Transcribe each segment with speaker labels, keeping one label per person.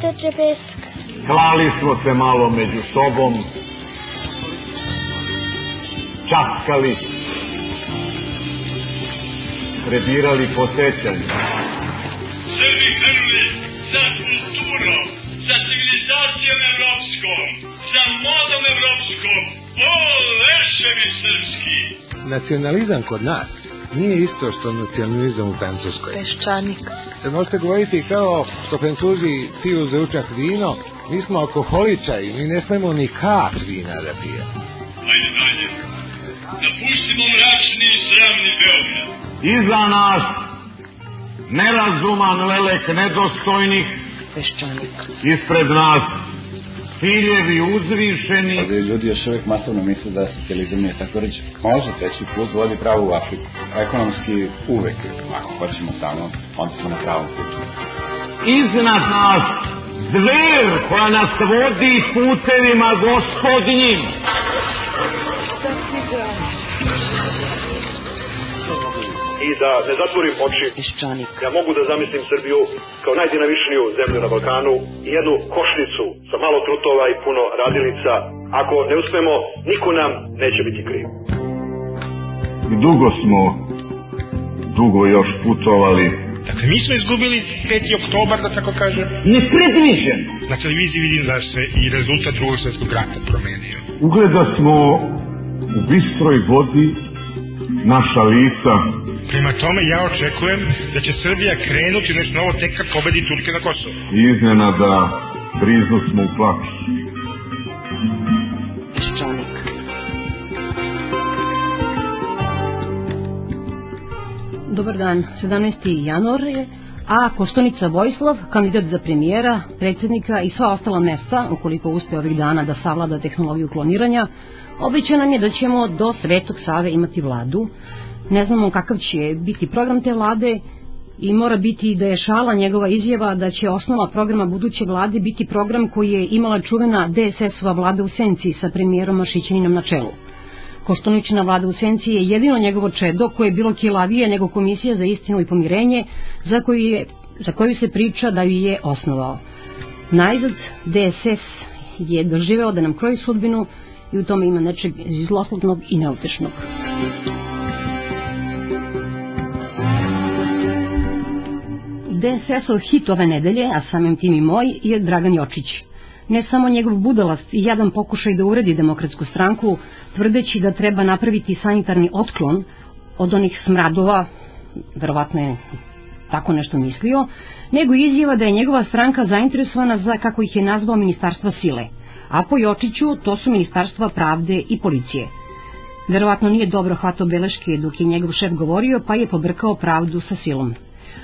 Speaker 1: kao što teče pesak.
Speaker 2: Klali smo se malo među sobom, časkali, prebirali po sećanju.
Speaker 3: Srbi grli za kulturom, za civilizacijom evropskom, za modom evropskom, o leševi srpski!
Speaker 4: Nacionalizam kod nas nije isto što nacionalizam u Francuskoj.
Speaker 5: Peščanik.
Speaker 4: Sad možete govoriti kao što Francuzi piju za učak vino, mi smo alkoholičari, mi ne smemo ni kap vina da pijemo.
Speaker 3: Ajde dalje. Napustimo mračni i sramni Beograd.
Speaker 2: Iza nas nerazuman lelek nedostojnih,
Speaker 5: Peščanik.
Speaker 2: ispred nas ciljevi uzvišeni,
Speaker 6: Ovdje ljudi još uvijek masovno misle da socijalizam nije tako reći. Može treći put vodi pravo u Afriku. Ekonomski uvek, ako hoćemo samo, onda smo na pravom putu.
Speaker 2: Iznad nas zver koja nas vodi putevima gospodnjim.
Speaker 7: I da ne zatvorim oči, ja mogu da zamislim Srbiju kao najdinamičniju zemlju na Balkanu i jednu košnicu sa malo trutova i puno radilica. Ako ne uspemo, niko nam neće biti kriv.
Speaker 2: Dugo smo, dugo još putovali.
Speaker 8: Dakle, mi smo izgubili 5. oktobar, da tako kažem.
Speaker 2: Nepredviđen.
Speaker 8: Na televiziji vidim da se i rezultat drugog svjetskog rata promenio.
Speaker 2: Ugleda smo u bistroj vodi naša lica.
Speaker 8: Prema tome ja očekujem da će Srbija krenuti nešto novo tek kad pobedi Turke na Kosovo.
Speaker 2: Iznenada briznu smo u plaću.
Speaker 9: Dobar dan, 17. januar je, a Kostonica Vojislav, kandidat za premijera, predsjednika i sva ostala mesta, ukoliko uspe ovih dana da savlada tehnologiju kloniranja, obeća nam je da ćemo do Svetog Save imati vladu. Ne znamo kakav će biti program te vlade i mora biti da je šala njegova izjava da će osnova programa buduće vlade biti program koji je imala čuvena DSS-ova vlada u Senci sa premijerom Mašićaninom na čelu. Koštuničina vlada u Senci je jedino njegovo čedo koje je bilo kilavije nego komisija za istinu i pomirenje za koju, je, za koju se priča da ju je osnovao. Najzad DSS je doživeo da nam kroji sudbinu i u tome ima nečeg zloslutnog i neutešnog. DSS-ov hit ove nedelje, a samim tim i moj, je Dragan Jočić. Ne samo njegov budalast i jadan pokušaj da uredi demokratsku stranku, tvrdeći da treba napraviti sanitarni otklon od onih smradova, verovatno je tako nešto mislio, nego izjava da je njegova stranka zainteresovana za, kako ih je nazvao, ministarstva sile. A po Jočiću to su ministarstva pravde i policije. Verovatno nije dobro hvatao beleške dok je njegov šef govorio, pa je pobrkao pravdu sa silom.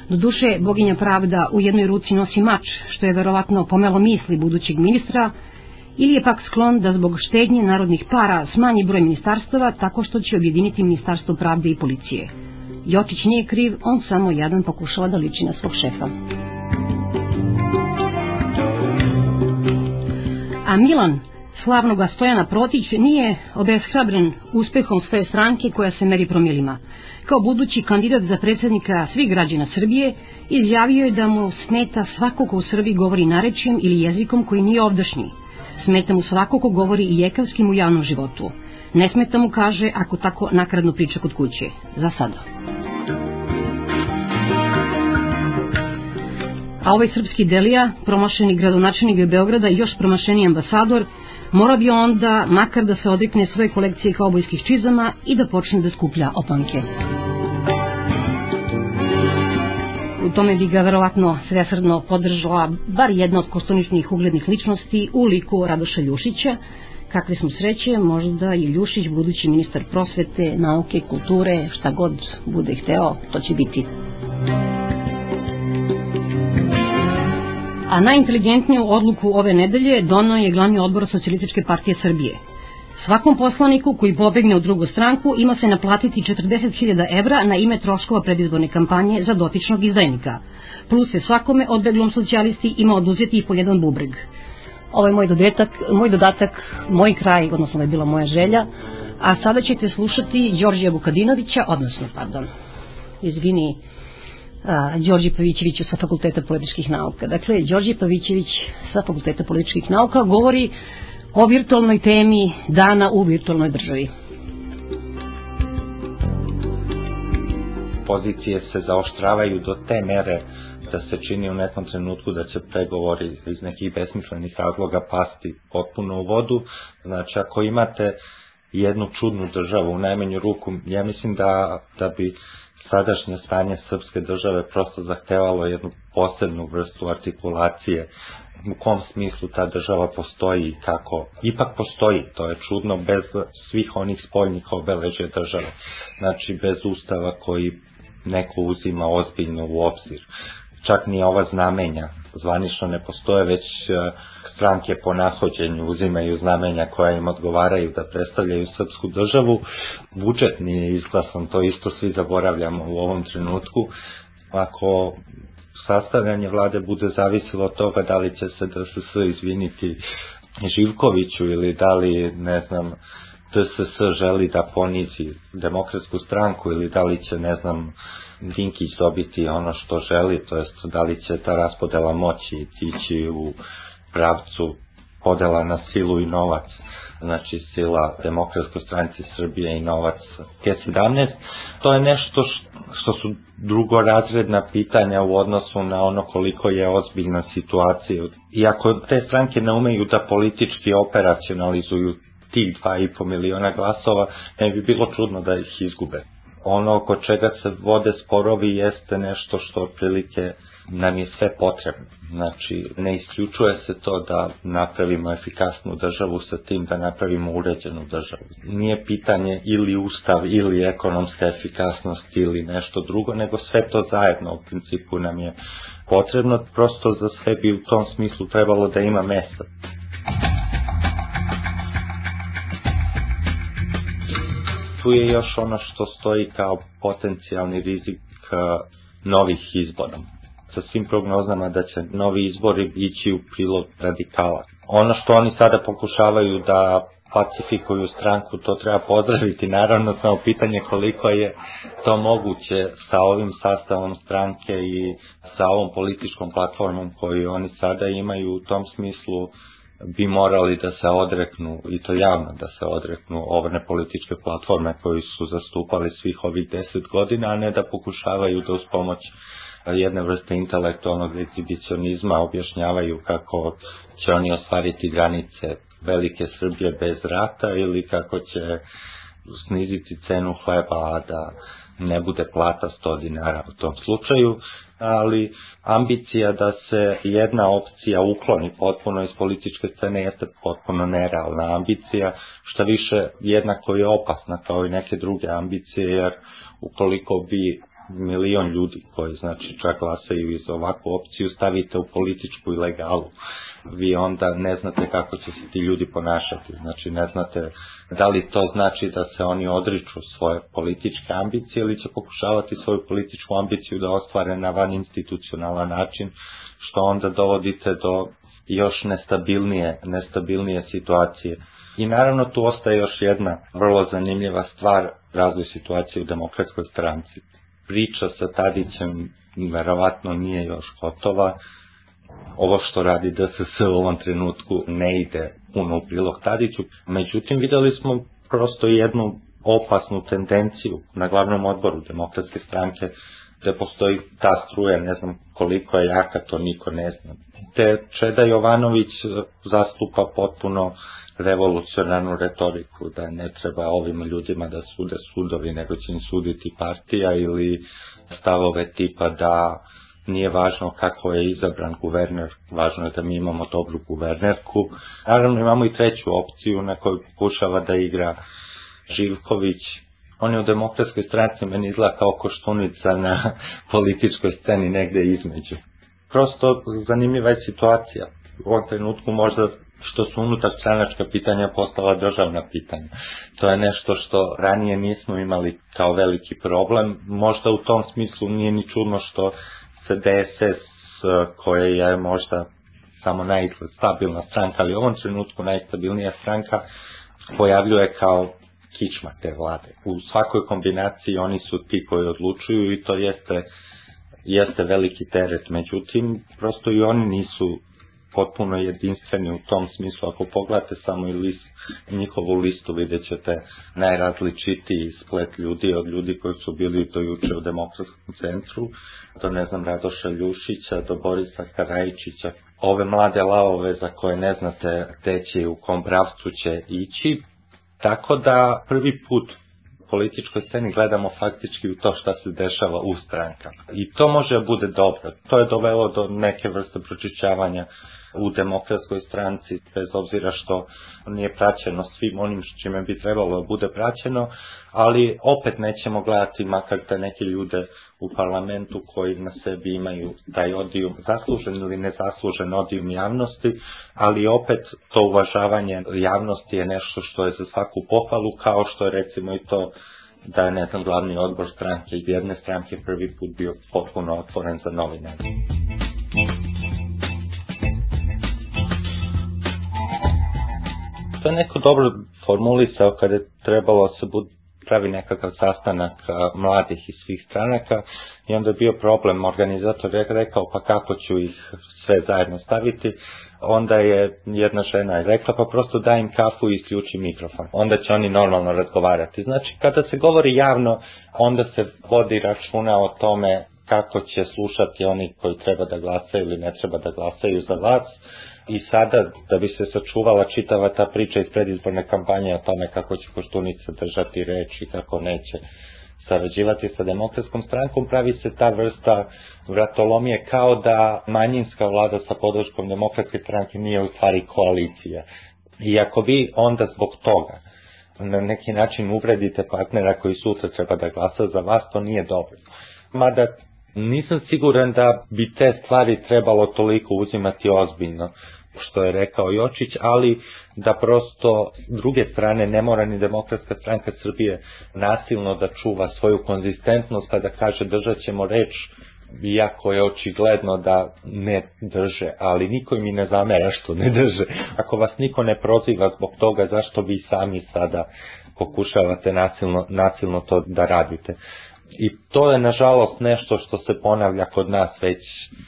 Speaker 9: Doduše, boginja pravda u jednoj ruci nosi mač, što je verovatno pomelo misli budućeg ministra, ili je pak sklon da zbog štednje narodnih para smanji broj ministarstava tako što će objediniti Ministarstvo pravde i policije. Jočić nije kriv, on samo jadan pokušava da liči na svog šefa. A Milan, slavnoga Stojana Protić, nije obeshrabren uspehom svoje stranke koja se meri promilima. Kao budući kandidat za predsjednika svih građana Srbije, izjavio je da mu smeta svako ko u Srbiji govori narečjem ili jezikom koji nije ovdašnji. Smeta mu svako ko govori i jekavskim u javnom životu. Ne smeta mu, kaže, ako tako nakradno priča kod kuće. Za sada. A ovaj srpski delija, promašeni gradonačelnik Beograda i još promašeni ambasador, mora bi onda makar da se odrikne svoje kolekcije kaubojskih čizama i da počne da skuplja opanke. U tome bi ga verovatno svesrdno podržala bar jedna od kostoničnih uglednih ličnosti u liku Radoša Ljušića, kakve smo sreće, možda i Ljušić, budući ministar prosvete, nauke, kulture, šta god bude hteo, to će biti. A najinteligentniju odluku ove nedelje donao je glavni odbor Socijalističke partije Srbije. Svakom poslaniku koji pobegne u drugu stranku ima se naplatiti 40.000 evra na ime troškova predizborne kampanje za dotičnog izdajnika. Plus se svakome odbeglom socijalisti ima oduzeti i po jedan bubreg. Ovo je moj dodatak, moj dodatak, moj kraj, odnosno ovo je bila moja želja, a sada ćete slušati Đorđija Vukadinovića, odnosno, pardon, izvini, a, Đorđe sa Fakulteta političkih nauka. Dakle, Đorđe Pavićević sa Fakulteta političkih nauka govori o virtualnoj temi dana u virtualnoj državi.
Speaker 5: Pozicije se zaoštravaju do te mere da se čini u nekom trenutku da će pregovori iz nekih besmislenih razloga pasti potpuno u vodu. Znači, ako imate jednu čudnu državu u najmanju ruku, ja mislim da, da bi sadašnje stanje srpske države prosto zahtevalo jednu posebnu vrstu artikulacije u kom smislu ta država postoji i kako. Ipak postoji, to je čudno, bez svih onih spoljnih obeležja države. Znači, bez ustava koji neko uzima ozbiljno u obzir. Čak ni ova znamenja zvanično ne postoje, već e, stranke po nahođenju uzimaju znamenja koja im odgovaraju da predstavljaju srpsku državu. Budžet nije izglasan, to isto svi zaboravljamo u ovom trenutku. Ako sastavljanje vlade bude zavisilo od toga da li će se DSS izviniti Živkoviću ili da li, ne znam, DSS želi da ponizi demokratsku stranku ili da li će, ne znam, Dinkić dobiti ono što želi, to jest da li će ta raspodela moći ići u pravcu podela na silu i novac, znači sila Demokratskoj stranci Srbije i novac G17, to je nešto što su drugorazredna pitanja u odnosu na ono koliko je ozbiljna situacija. I ako te stranke ne umeju da politički operacionalizuju tih 2,5 miliona glasova, ne bi bilo čudno da ih izgube. Ono oko čega se vode sporovi jeste nešto što otprilike nam je sve potrebno. Znači, ne isključuje se to da napravimo efikasnu državu sa tim da napravimo uređenu državu. Nije pitanje ili ustav ili ekonomska efikasnost ili nešto drugo, nego sve to zajedno u principu nam je potrebno, prosto za sve bi u tom smislu trebalo da ima mesta. Tu je još ono što stoji kao potencijalni rizik novih izbora sa svim prognozama da će novi izbori ići u prilog radikala. Ono što oni sada pokušavaju da pacifikuju stranku, to treba pozdraviti. Naravno, samo pitanje koliko je to moguće sa ovim sastavom stranke i sa ovom političkom platformom koju oni sada imaju u tom smislu bi morali da se odreknu, i to javno da se odreknu ove političke platforme koji su zastupali svih ovih deset godina, a ne da pokušavaju da uz pomoć jedne vrste intelektualnog egzibicionizma objašnjavaju kako će oni ostvariti granice velike Srbije bez rata ili kako će sniziti cenu hleba, a da ne bude plata 100 dinara u tom slučaju, ali ambicija da se jedna opcija ukloni potpuno iz političke scene jeste potpuno nerealna ambicija, šta više jednako je opasna kao i neke druge ambicije, jer ukoliko bi milion ljudi koji znači čak glasaju iz ovakvu opciju stavite u političku ilegalu vi onda ne znate kako će se ti ljudi ponašati. Znači ne znate da li to znači da se oni odriču svoje političke ambicije ili će pokušavati svoju političku ambiciju da ostvare na van institucionalan način što onda dovodite do još nestabilnije, nestabilnije situacije. I naravno tu ostaje još jedna vrlo zanimljiva stvar razvoj situacije u demokratskoj stranci priča sa Tadićem verovatno nije još gotova. Ovo što radi DSS u ovom trenutku ne ide puno u prilog Tadiću. Međutim, videli smo prosto jednu opasnu tendenciju na glavnom odboru demokratske stranke gde postoji ta struja, ne znam koliko je jaka, to niko ne zna. Te Čeda Jovanović zastupa potpuno revolucionarnu retoriku, da ne treba ovim ljudima da sude sudovi, nego će im suditi partija ili stavove tipa da nije važno kako je izabran guverner, važno je da mi imamo dobru guvernerku. Naravno imamo i treću opciju na kojoj pokušava da igra Živković. On je u demokratskoj stranci meni izgleda kao koštunica na političkoj sceni negde između. Prosto zanimljiva je situacija. U ovom trenutku možda što su unutar stranačka pitanja postala državna pitanja. To je nešto što ranije nismo imali kao veliki problem. Možda u tom smislu nije ni čudno što se DSS koja je možda samo najizgled stabilna stranka, ali u ovom trenutku najstabilnija stranka pojavljuje kao kičma te vlade. U svakoj kombinaciji oni su ti koji odlučuju i to jeste jeste veliki teret, međutim, prosto i oni nisu potpuno jedinstveni u tom smislu. Ako pogledate samo i list, njihovu listu, vidjet ćete najrazličitiji splet ljudi od ljudi koji su bili do juče u demokratskom centru, do ne znam Radoša Ljušića, do Borisa Karajičića, ove mlade lavove za koje ne znate gde će u kom pravcu će ići. Tako da prvi put političkoj sceni gledamo faktički u to šta se dešava u strankama. I to može da bude dobro. To je dovelo do neke vrste pročišćavanja u demokratskoj stranci, bez obzira što nije praćeno svim onim čime bi trebalo da bude praćeno, ali opet nećemo gledati makar da neke ljude u parlamentu koji na sebi imaju taj odijum, zaslužen ili nezaslužen odijum javnosti, ali opet to uvažavanje javnosti je nešto što je za svaku pohvalu, kao što je recimo i to da je, ne znam, glavni odbor stranke i jedne stranke prvi put bio potpuno otvoren za novinare. Je neko dobro formulisao kada je trebalo se bud, pravi nekakav sastanak mladih iz svih stranaka i onda je bio problem, organizator je rekao pa kako ću ih sve zajedno staviti, onda je jedna žena rekla pa prosto daj im kafu i isključi mikrofon. Onda će oni normalno razgovarati. Znači kada se govori javno, onda se vodi računa o tome kako će slušati oni koji treba da glasaju ili ne treba da glasaju za vas i sada da bi se sačuvala čitava ta priča iz predizborne kampanje o tome kako će Koštunica držati reč i kako neće sarađivati sa demokratskom strankom, pravi se ta vrsta vratolomije kao da manjinska vlada sa podrškom demokratske stranke nije u stvari koalicija. I ako vi onda zbog toga na neki način uvredite partnera koji sutra treba da glasa za vas, to nije dobro. Mada nisam siguran da bi te stvari trebalo toliko uzimati ozbiljno što je rekao Jočić, ali da prosto druge strane ne mora ni demokratska stranka Srbije nasilno da čuva svoju konzistentnost kada kaže držat ćemo reč iako je očigledno da ne drže, ali niko mi ne zamera što ne drže. Ako vas niko ne proziva zbog toga, zašto vi sami sada pokušavate nasilno, nasilno to da radite? I to je nažalost nešto što se ponavlja kod nas već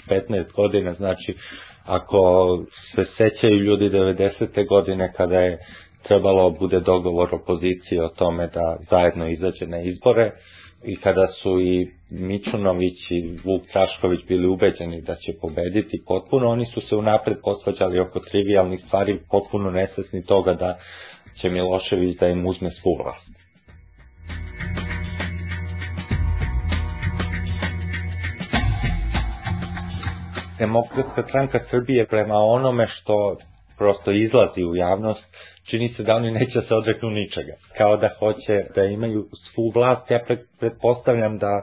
Speaker 5: 15 godina, znači ako se sećaju ljudi 90. godine kada je trebalo bude dogovor opozicije o tome da zajedno izađe na izbore i kada su i Mičunović i Vuk Trašković bili ubeđeni da će pobediti potpuno, oni su se unapred posvađali oko trivialnih stvari, potpuno nesvesni toga da će Milošević da im uzme svu vlast. Demokratska stranka Srbije prema onome što prosto izlazi u javnost, čini se da oni neće se odreknu ničega. Kao da hoće da imaju svu vlast, ja pretpostavljam da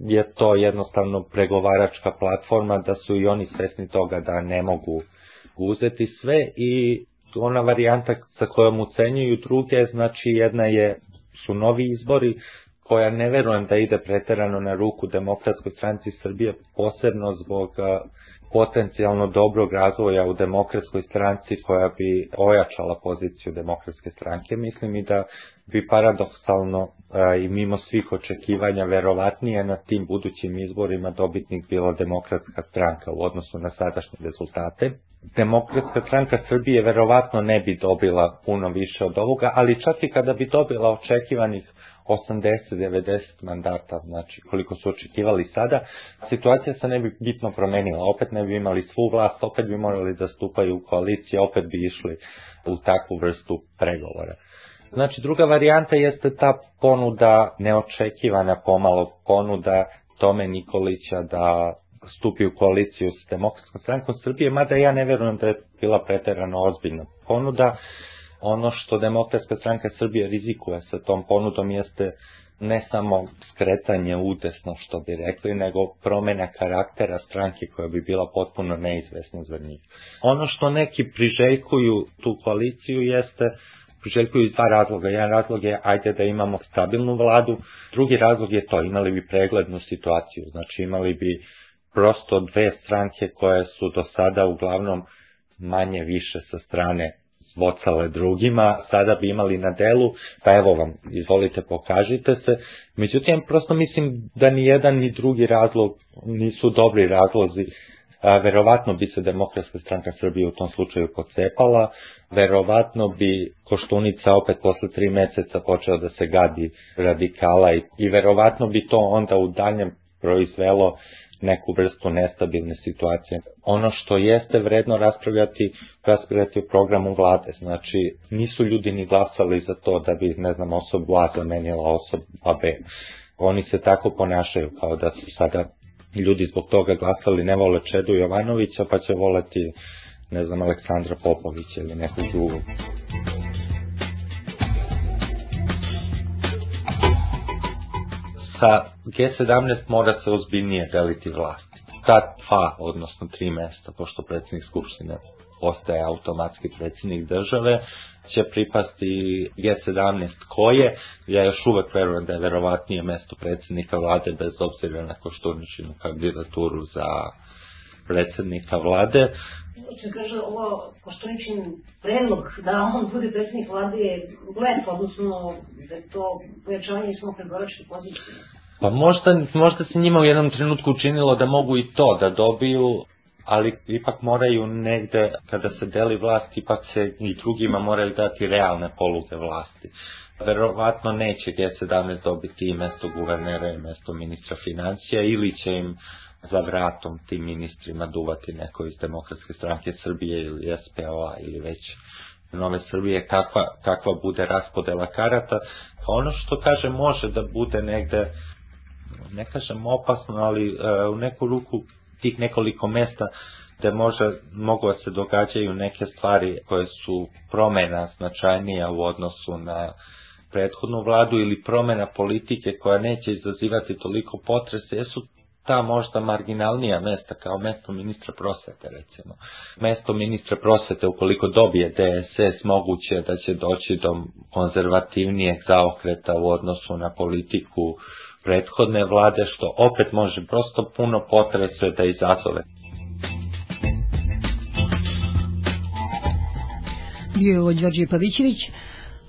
Speaker 5: je to jednostavno pregovaračka platforma, da su i oni svesni toga da ne mogu uzeti sve i ona varijanta sa kojom ucenjuju druge, znači jedna je su novi izbori, koja ne verujem da ide preterano na ruku demokratskoj stranci Srbije, posebno zbog potencijalno dobrog razvoja u demokratskoj stranci koja bi ojačala poziciju demokratske stranke. Mislim i da bi paradoksalno i mimo svih očekivanja verovatnije na tim budućim izborima dobitnik bila demokratska stranka u odnosu na sadašnje rezultate. Demokratska stranka Srbije verovatno ne bi dobila puno više od ovoga, ali čak i kada bi dobila očekivanih 80-90 mandata, znači koliko su očekivali sada, situacija se ne bi bitno promenila, opet ne bi imali svu vlast, opet bi morali da stupaju u koalicije, opet bi išli u takvu vrstu pregovora. Znači druga varijanta jeste ta ponuda, neočekivana pomalo ponuda Tome Nikolića da stupi u koaliciju s demokratskom strankom Srbije, mada ja ne verujem da je bila preterano ozbiljna ponuda, Ono što demokratska stranka Srbije rizikuje sa tom ponudom jeste ne samo skretanje udesno, što bi rekli, nego promena karaktera stranke koja bi bila potpuno neizvesna za njih. Ono što neki priželjkuju tu koaliciju jeste priželjkuju iz dva razloga. Jedan razlog je ajde da imamo stabilnu vladu, drugi razlog je to, imali bi preglednu situaciju, znači imali bi prosto dve stranke koje su do sada uglavnom manje više sa strane vocale drugima, sada bi imali na delu, pa evo vam, izvolite, pokažite se. Međutim, prosto mislim da ni jedan ni drugi razlog nisu dobri razlozi. A, verovatno bi se Demokratska stranka Srbije u tom slučaju pocepala, verovatno bi Koštunica opet posle tri meseca počeo da se gadi radikala i, i verovatno bi to onda u daljem proizvelo neku vrstu nestabilne situacije. Ono što jeste vredno raspravljati, raspravljati o programu vlade, znači nisu ljudi ni glasali za to da bi, ne znam, osobu A zamenila osobu B. Oni se tako ponašaju kao da su sada ljudi zbog toga glasali ne vole Čedu Jovanovića pa će voleti ne znam Aleksandra Popovića ili nekog drugog. Sa G17 mora se ozbiljnije deliti vlast. Ta dva, odnosno tri mesta, pošto predsjednik Skupštine postaje automatski predsjednik države, će pripasti G17 koje, ja još uvek verujem da je verovatnije mesto predsjednika vlade bez obzira na Koštuničinu kandidaturu za predsjednika vlade.
Speaker 9: Se kaže, ovo Koštuničin predlog da on bude predsjednik vlade je blef, odnosno da je to pojačavanje samo pregoračke pozicije.
Speaker 5: Pa možda, možda se njima u jednom trenutku učinilo da mogu i to da dobiju, ali ipak moraju negde, kada se deli vlast, ipak se i drugima moraju dati realne poluge vlasti. Verovatno neće G17 dobiti i mesto guvernera i mesto ministra financija ili će im za vratom tim ministrima duvati neko iz Demokratske stranke Srbije ili SPO-a ili već Nove Srbije, kakva, kakva bude raspodela karata. Ono što kaže može da bude negde, ne kažem opasno, ali e, u neku ruku tih nekoliko mesta gde može, mogu da se događaju neke stvari koje su promena značajnija u odnosu na prethodnu vladu ili promena politike koja neće izazivati toliko potrese, jesu ta možda marginalnija mesta kao mesto ministra prosvete recimo. Mesto ministra prosvete ukoliko dobije DSS moguće da će doći do konzervativnijeg zaokreta u odnosu na politiku prethodne vlade što opet može prosto puno potrese da izazove.
Speaker 9: Bio je ovo Đorđe Pavićević.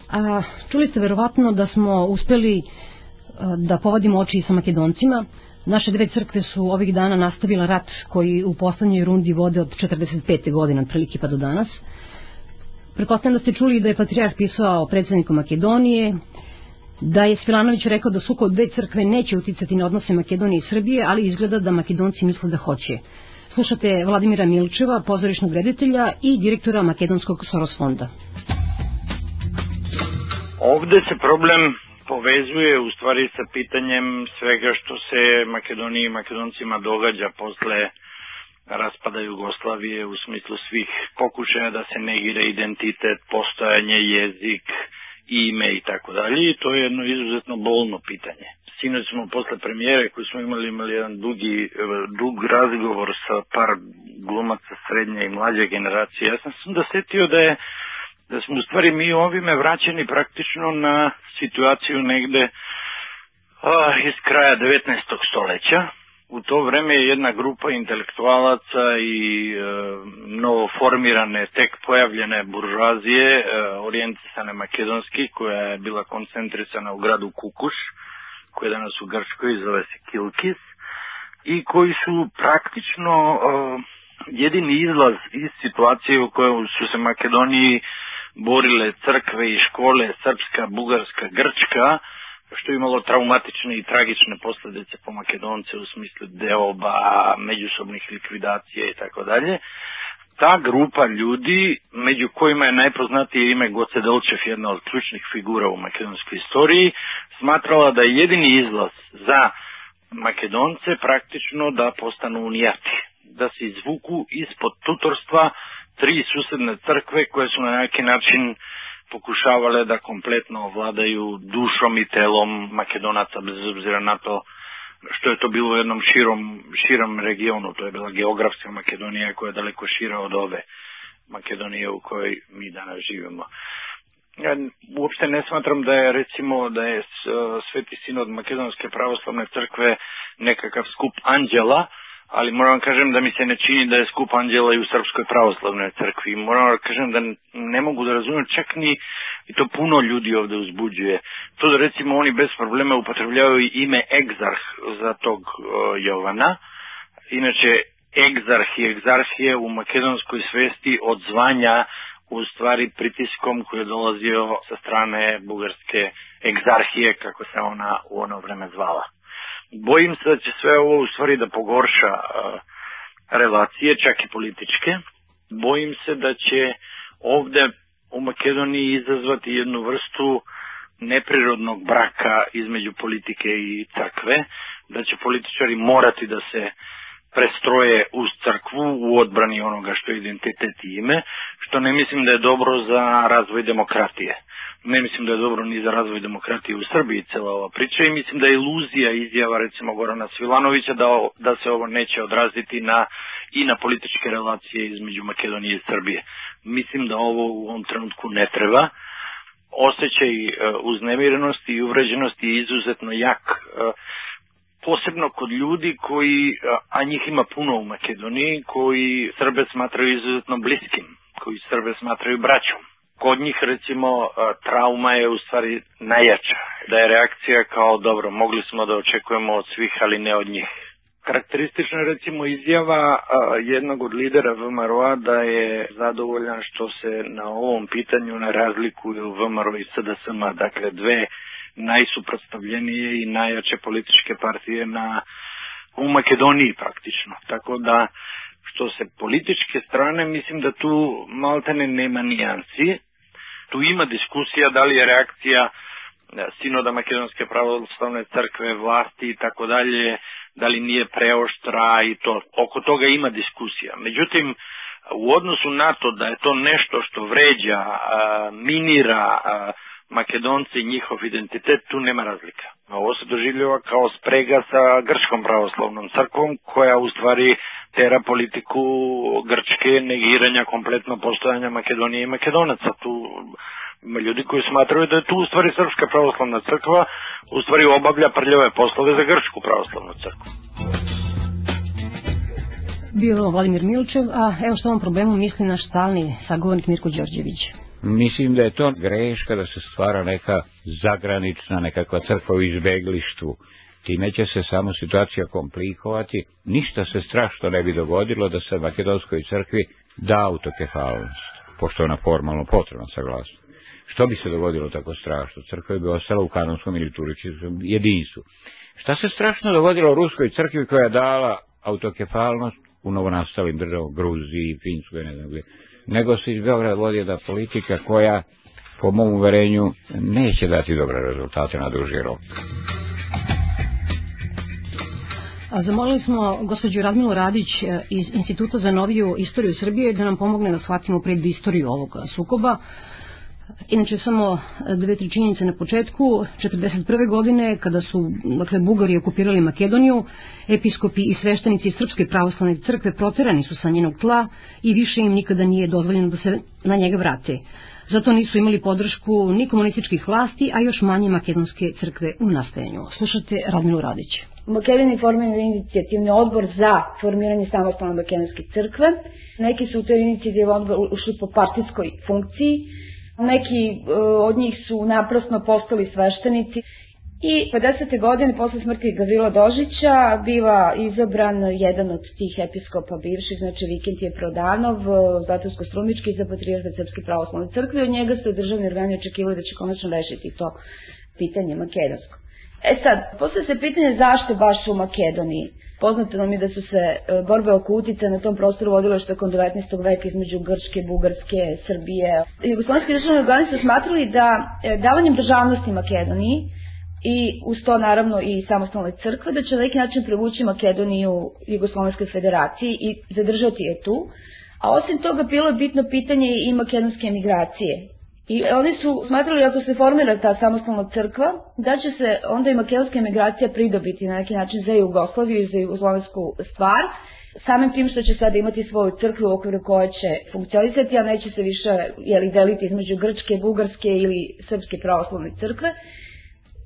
Speaker 9: A, čuli ste verovatno da smo uspeli da povadimo oči sa makedoncima, Naše dve crkve su ovih dana nastavila rat koji u poslednjoj rundi vode od 45. godina, prilike pa do danas. Pretpostavljam da ste čuli da je Patrijarh pisao predsedniku Makedonije, da je Svilanović rekao da suko dve crkve neće uticati na odnose Makedonije i Srbije, ali izgleda da Makedonci misle da hoće. Slušate Vladimira Milčeva, pozorišnog reditelja i direktora Makedonskog Soros fonda.
Speaker 10: Ovde se problem povezuje u stvari sa pitanjem svega što se Makedoniji i Makedoncima događa posle raspada Jugoslavije u smislu svih pokušaja da se negira identitet, postojanje, jezik, ime i tako dalje i to je jedno izuzetno bolno pitanje. Sinoć smo posle premijere koju smo imali imali jedan dugi, dug razgovor sa par glumaca srednje i mlađe generacije. Ja sam sam da setio da je da smo u stvari mi ovime vraćeni praktično na situaciju negde a, iz kraja 19. stoleća. U to vreme je jedna grupa intelektualaca i e, novo formirane, tek pojavljene buržuazije, e, orijentisane makedonski, koja je bila koncentrisana u gradu Kukuš, koja je danas u Grčkoj, zove se Kilkis, i koji su praktično e, jedini izlaz iz situacije u kojoj su se Makedoniji borile crkve i škole srpska, bugarska, grčka, što je imalo traumatične i tragične posledice po Makedonce u smislu deoba, međusobnih likvidacija i tako dalje. Ta grupa ljudi, među kojima je najpoznatije ime Goce Delčev, jedna od ključnih figura u makedonskoj istoriji, smatrala da je jedini izlaz za Makedonce praktično da postanu unijati, da se izvuku ispod tutorstva три суседне цркве кои се на неки начин покушавале да комплетно овладају душом и телом Македоната без обзира на тоа што е тоа било едном широм, широм региону, тоа е била географска Македонија која е далеко шира од ове Македонија у кој ми данас живеме. Ја уопште не сматрам да е рецимо да е Свети Син од Македонске православне цркве некакав скуп анđела, ali moram kažem da mi se ne čini da je skup anđela i u Srpskoj pravoslavnoj crkvi. Moram kažem da ne mogu da razumem čak ni i to puno ljudi ovde uzbuđuje. To da recimo oni bez problema upotrebljavaju ime egzarh za tog Jovana. Inače, egzarh i egzarhije u makedonskoj svesti od zvanja u stvari pritiskom koji je dolazio sa strane bugarske egzarhije, kako se ona u ono vreme zvala. Bojim se da će sve ovo u stvari da pogorša relacije, čak i političke. Bojim se da će ovde u Makedoniji izazvati jednu vrstu neprirodnog braka između politike i crkve, da će političari morati da se prestroje uz crkvu u odbrani onoga što je identitet i ime, što ne mislim da je dobro za razvoj demokratije. Ne mislim da je dobro ni za razvoj demokratije u Srbiji cela ova priča i mislim da je iluzija izjava recimo Gorana Svilanovića da, da se ovo neće odraziti na, i na političke relacije između Makedonije i Srbije. Mislim da ovo u ovom trenutku ne treba. Osećaj uh, uznemirenosti i uvređenosti je izuzetno jak uh, posebno kod ljudi koji, a njih ima puno u Makedoniji, koji Srbe smatraju izuzetno bliskim, koji Srbe smatraju braćom. Kod njih recimo trauma je u stvari najjača, da je reakcija kao dobro, mogli smo da očekujemo od svih, ali ne od njih. Karakteristična je recimo izjava jednog od lidera VMRO-a da je zadovoljan što se na ovom pitanju ne razlikuju VMRO i SDSM, dakle dve najsuprotstavljenije i najjače političke partije na u Makedoniji praktično. Tako da što se političke strane mislim da tu maltene nema nijansi. Tu ima diskusija da li je reakcija e, sinoda Makedonske pravoslavne crkve, vlasti i tako dalje, da li nije preoštra i to. Oko toga ima diskusija. Međutim, u odnosu na to da je to nešto što vređa, minira, Makedonci i njihov identitet, tu nema razlika. Ovo se doživljava kao sprega sa Grčkom pravoslavnom crkvom, koja u stvari tera politiku Grčke negiranja kompletno postojanja Makedonije i Makedonaca. Tu ima ljudi koji smatraju da je tu u stvari Srpska pravoslavna crkva u stvari obavlja prljave poslove za Grčku pravoslavnu crkvu.
Speaker 9: Bio Vladimir Milčev, a evo što ovom problemu misli naš stalni sagovornik Mirko Đorđević.
Speaker 11: Mislim da je to greška da se stvara neka zagranična nekakva crkva u izbeglištvu. Time će se samo situacija komplikovati. Ništa se strašno ne bi dogodilo da se makedonskoj crkvi da autokefalnost, pošto je ona formalno potrebna saglasnost. Što bi se dogodilo tako strašno? Crkva bi ostala u kanonskom ili turističkom jedinstvu. Šta se strašno dogodilo Ruskoj crkvi koja je dala autokefalnost u novonastalim državom Gruziji, Finskoj, ne znam gdje nego se iz Beograda vodi jedna politika koja, po mom uverenju, neće dati dobre rezultate na duži rok.
Speaker 9: Zamolili smo gospođu Radmilu Radić e, iz Instituta za noviju istoriju Srbije da nam pomogne da shvatimo pred istoriju ovog sukoba. Inače, samo dve, tri činjenice na početku. 1941. godine, kada su dakle, Bugari okupirali Makedoniju, episkopi i sveštenici Srpske pravoslavne crkve proterani su sa njenog tla i više im nikada nije dozvoljeno da se na njega vrate. Zato nisu imali podršku ni komunističkih vlasti, a još manje makedonske crkve u nastajanju. Slušate Radmilu Radić.
Speaker 12: Makedoniji formiran inicijativni odbor za formiranje samostalne makedonske crkve. Neki su u toj inicijativi odbor ušli po partijskoj funkciji, Neki e, od njih su naprosno postali sveštenici i 50. godine posle smrti Gavila Dožića biva izabran jedan od tih episkopa bivših, znači Vikent je Prodanov, e, Zlatovsko-Strumički za patrijarha Srpske pravoslavne crkve. Od njega su državni organi očekivali da će konačno rešiti to pitanje makedonsko. E sad, posle se pitanje zašto baš u Makedoniji. Poznato nam je da su se e, borbe oko utice na tom prostoru vodile što tokom 19. veka između Grčke, Bugarske, Srbije. Jugoslovenski državni organi su smatrali da e, davanjem državnosti Makedoniji i uz to naravno i samostalne crkve, da će na neki način prevući Makedoniju Jugoslovenskoj federaciji i zadržati je tu. A osim toga bilo je bitno pitanje i makedonske emigracije I oni su smatrali ako se formira ta samostalna crkva, da će se onda i makedonska emigracija pridobiti na neki način za Jugoslaviju i za jugoslovensku stvar, samim tim što će sada imati svoju crkvu u okviru koje će funkcionisati, a neće se više jeli, deliti između Grčke, Bugarske ili Srpske pravoslavne crkve.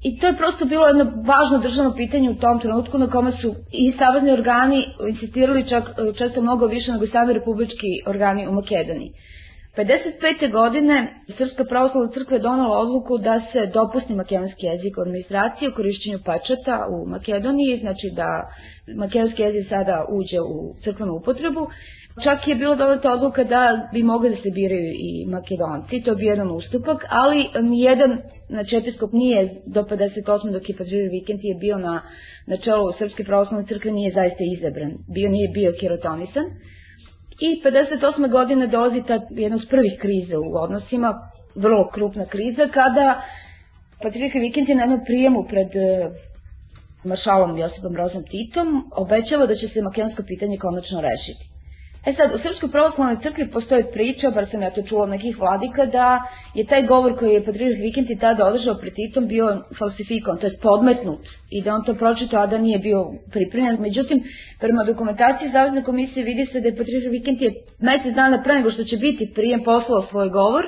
Speaker 12: I to je prosto bilo jedno važno državno pitanje u tom trenutku na kome su i savezni organi insistirali čak često mnogo više nego sami republički organi u Makedoniji. 55. godine Srpska pravoslavna crkva je donala odluku da se dopusti makedonski jezik u administraciji u korišćenju pečata u Makedoniji, znači da makedonski jezik sada uđe u crkvenu upotrebu. Čak je bilo donata odluka da bi mogli da se biraju i makedonci, to je bio jedan ustupak, ali nijedan znači episkop nije do 58. dok je Patriar Vikent je bio na, na čelu Srpske pravoslavne crkve nije zaista izabran, bio nije bio kirotonisan. I 58. godine dolazi ta jedna od prvih kriza u odnosima, vrlo krupna kriza, kada Patriarka Vikent je na jednom prijemu pred e, maršalom Josipom Brozom Titom obećava da će se makedonsko pitanje konačno rešiti. E sad, u Srpskoj pravoslavnoj crkvi postoji priča, bar sam ja to čula nekih vladika, da je taj govor koji je Patriarh Vikinti tada održao pred Titom bio falsifikovan, to je podmetnut i da on to pročitao, a da nije bio pripremljen. Međutim, prema dokumentaciji Zavezne komisije vidi se da je Patriarh Vikinti mesec dana pre nego što će biti prijem poslao svoj govor,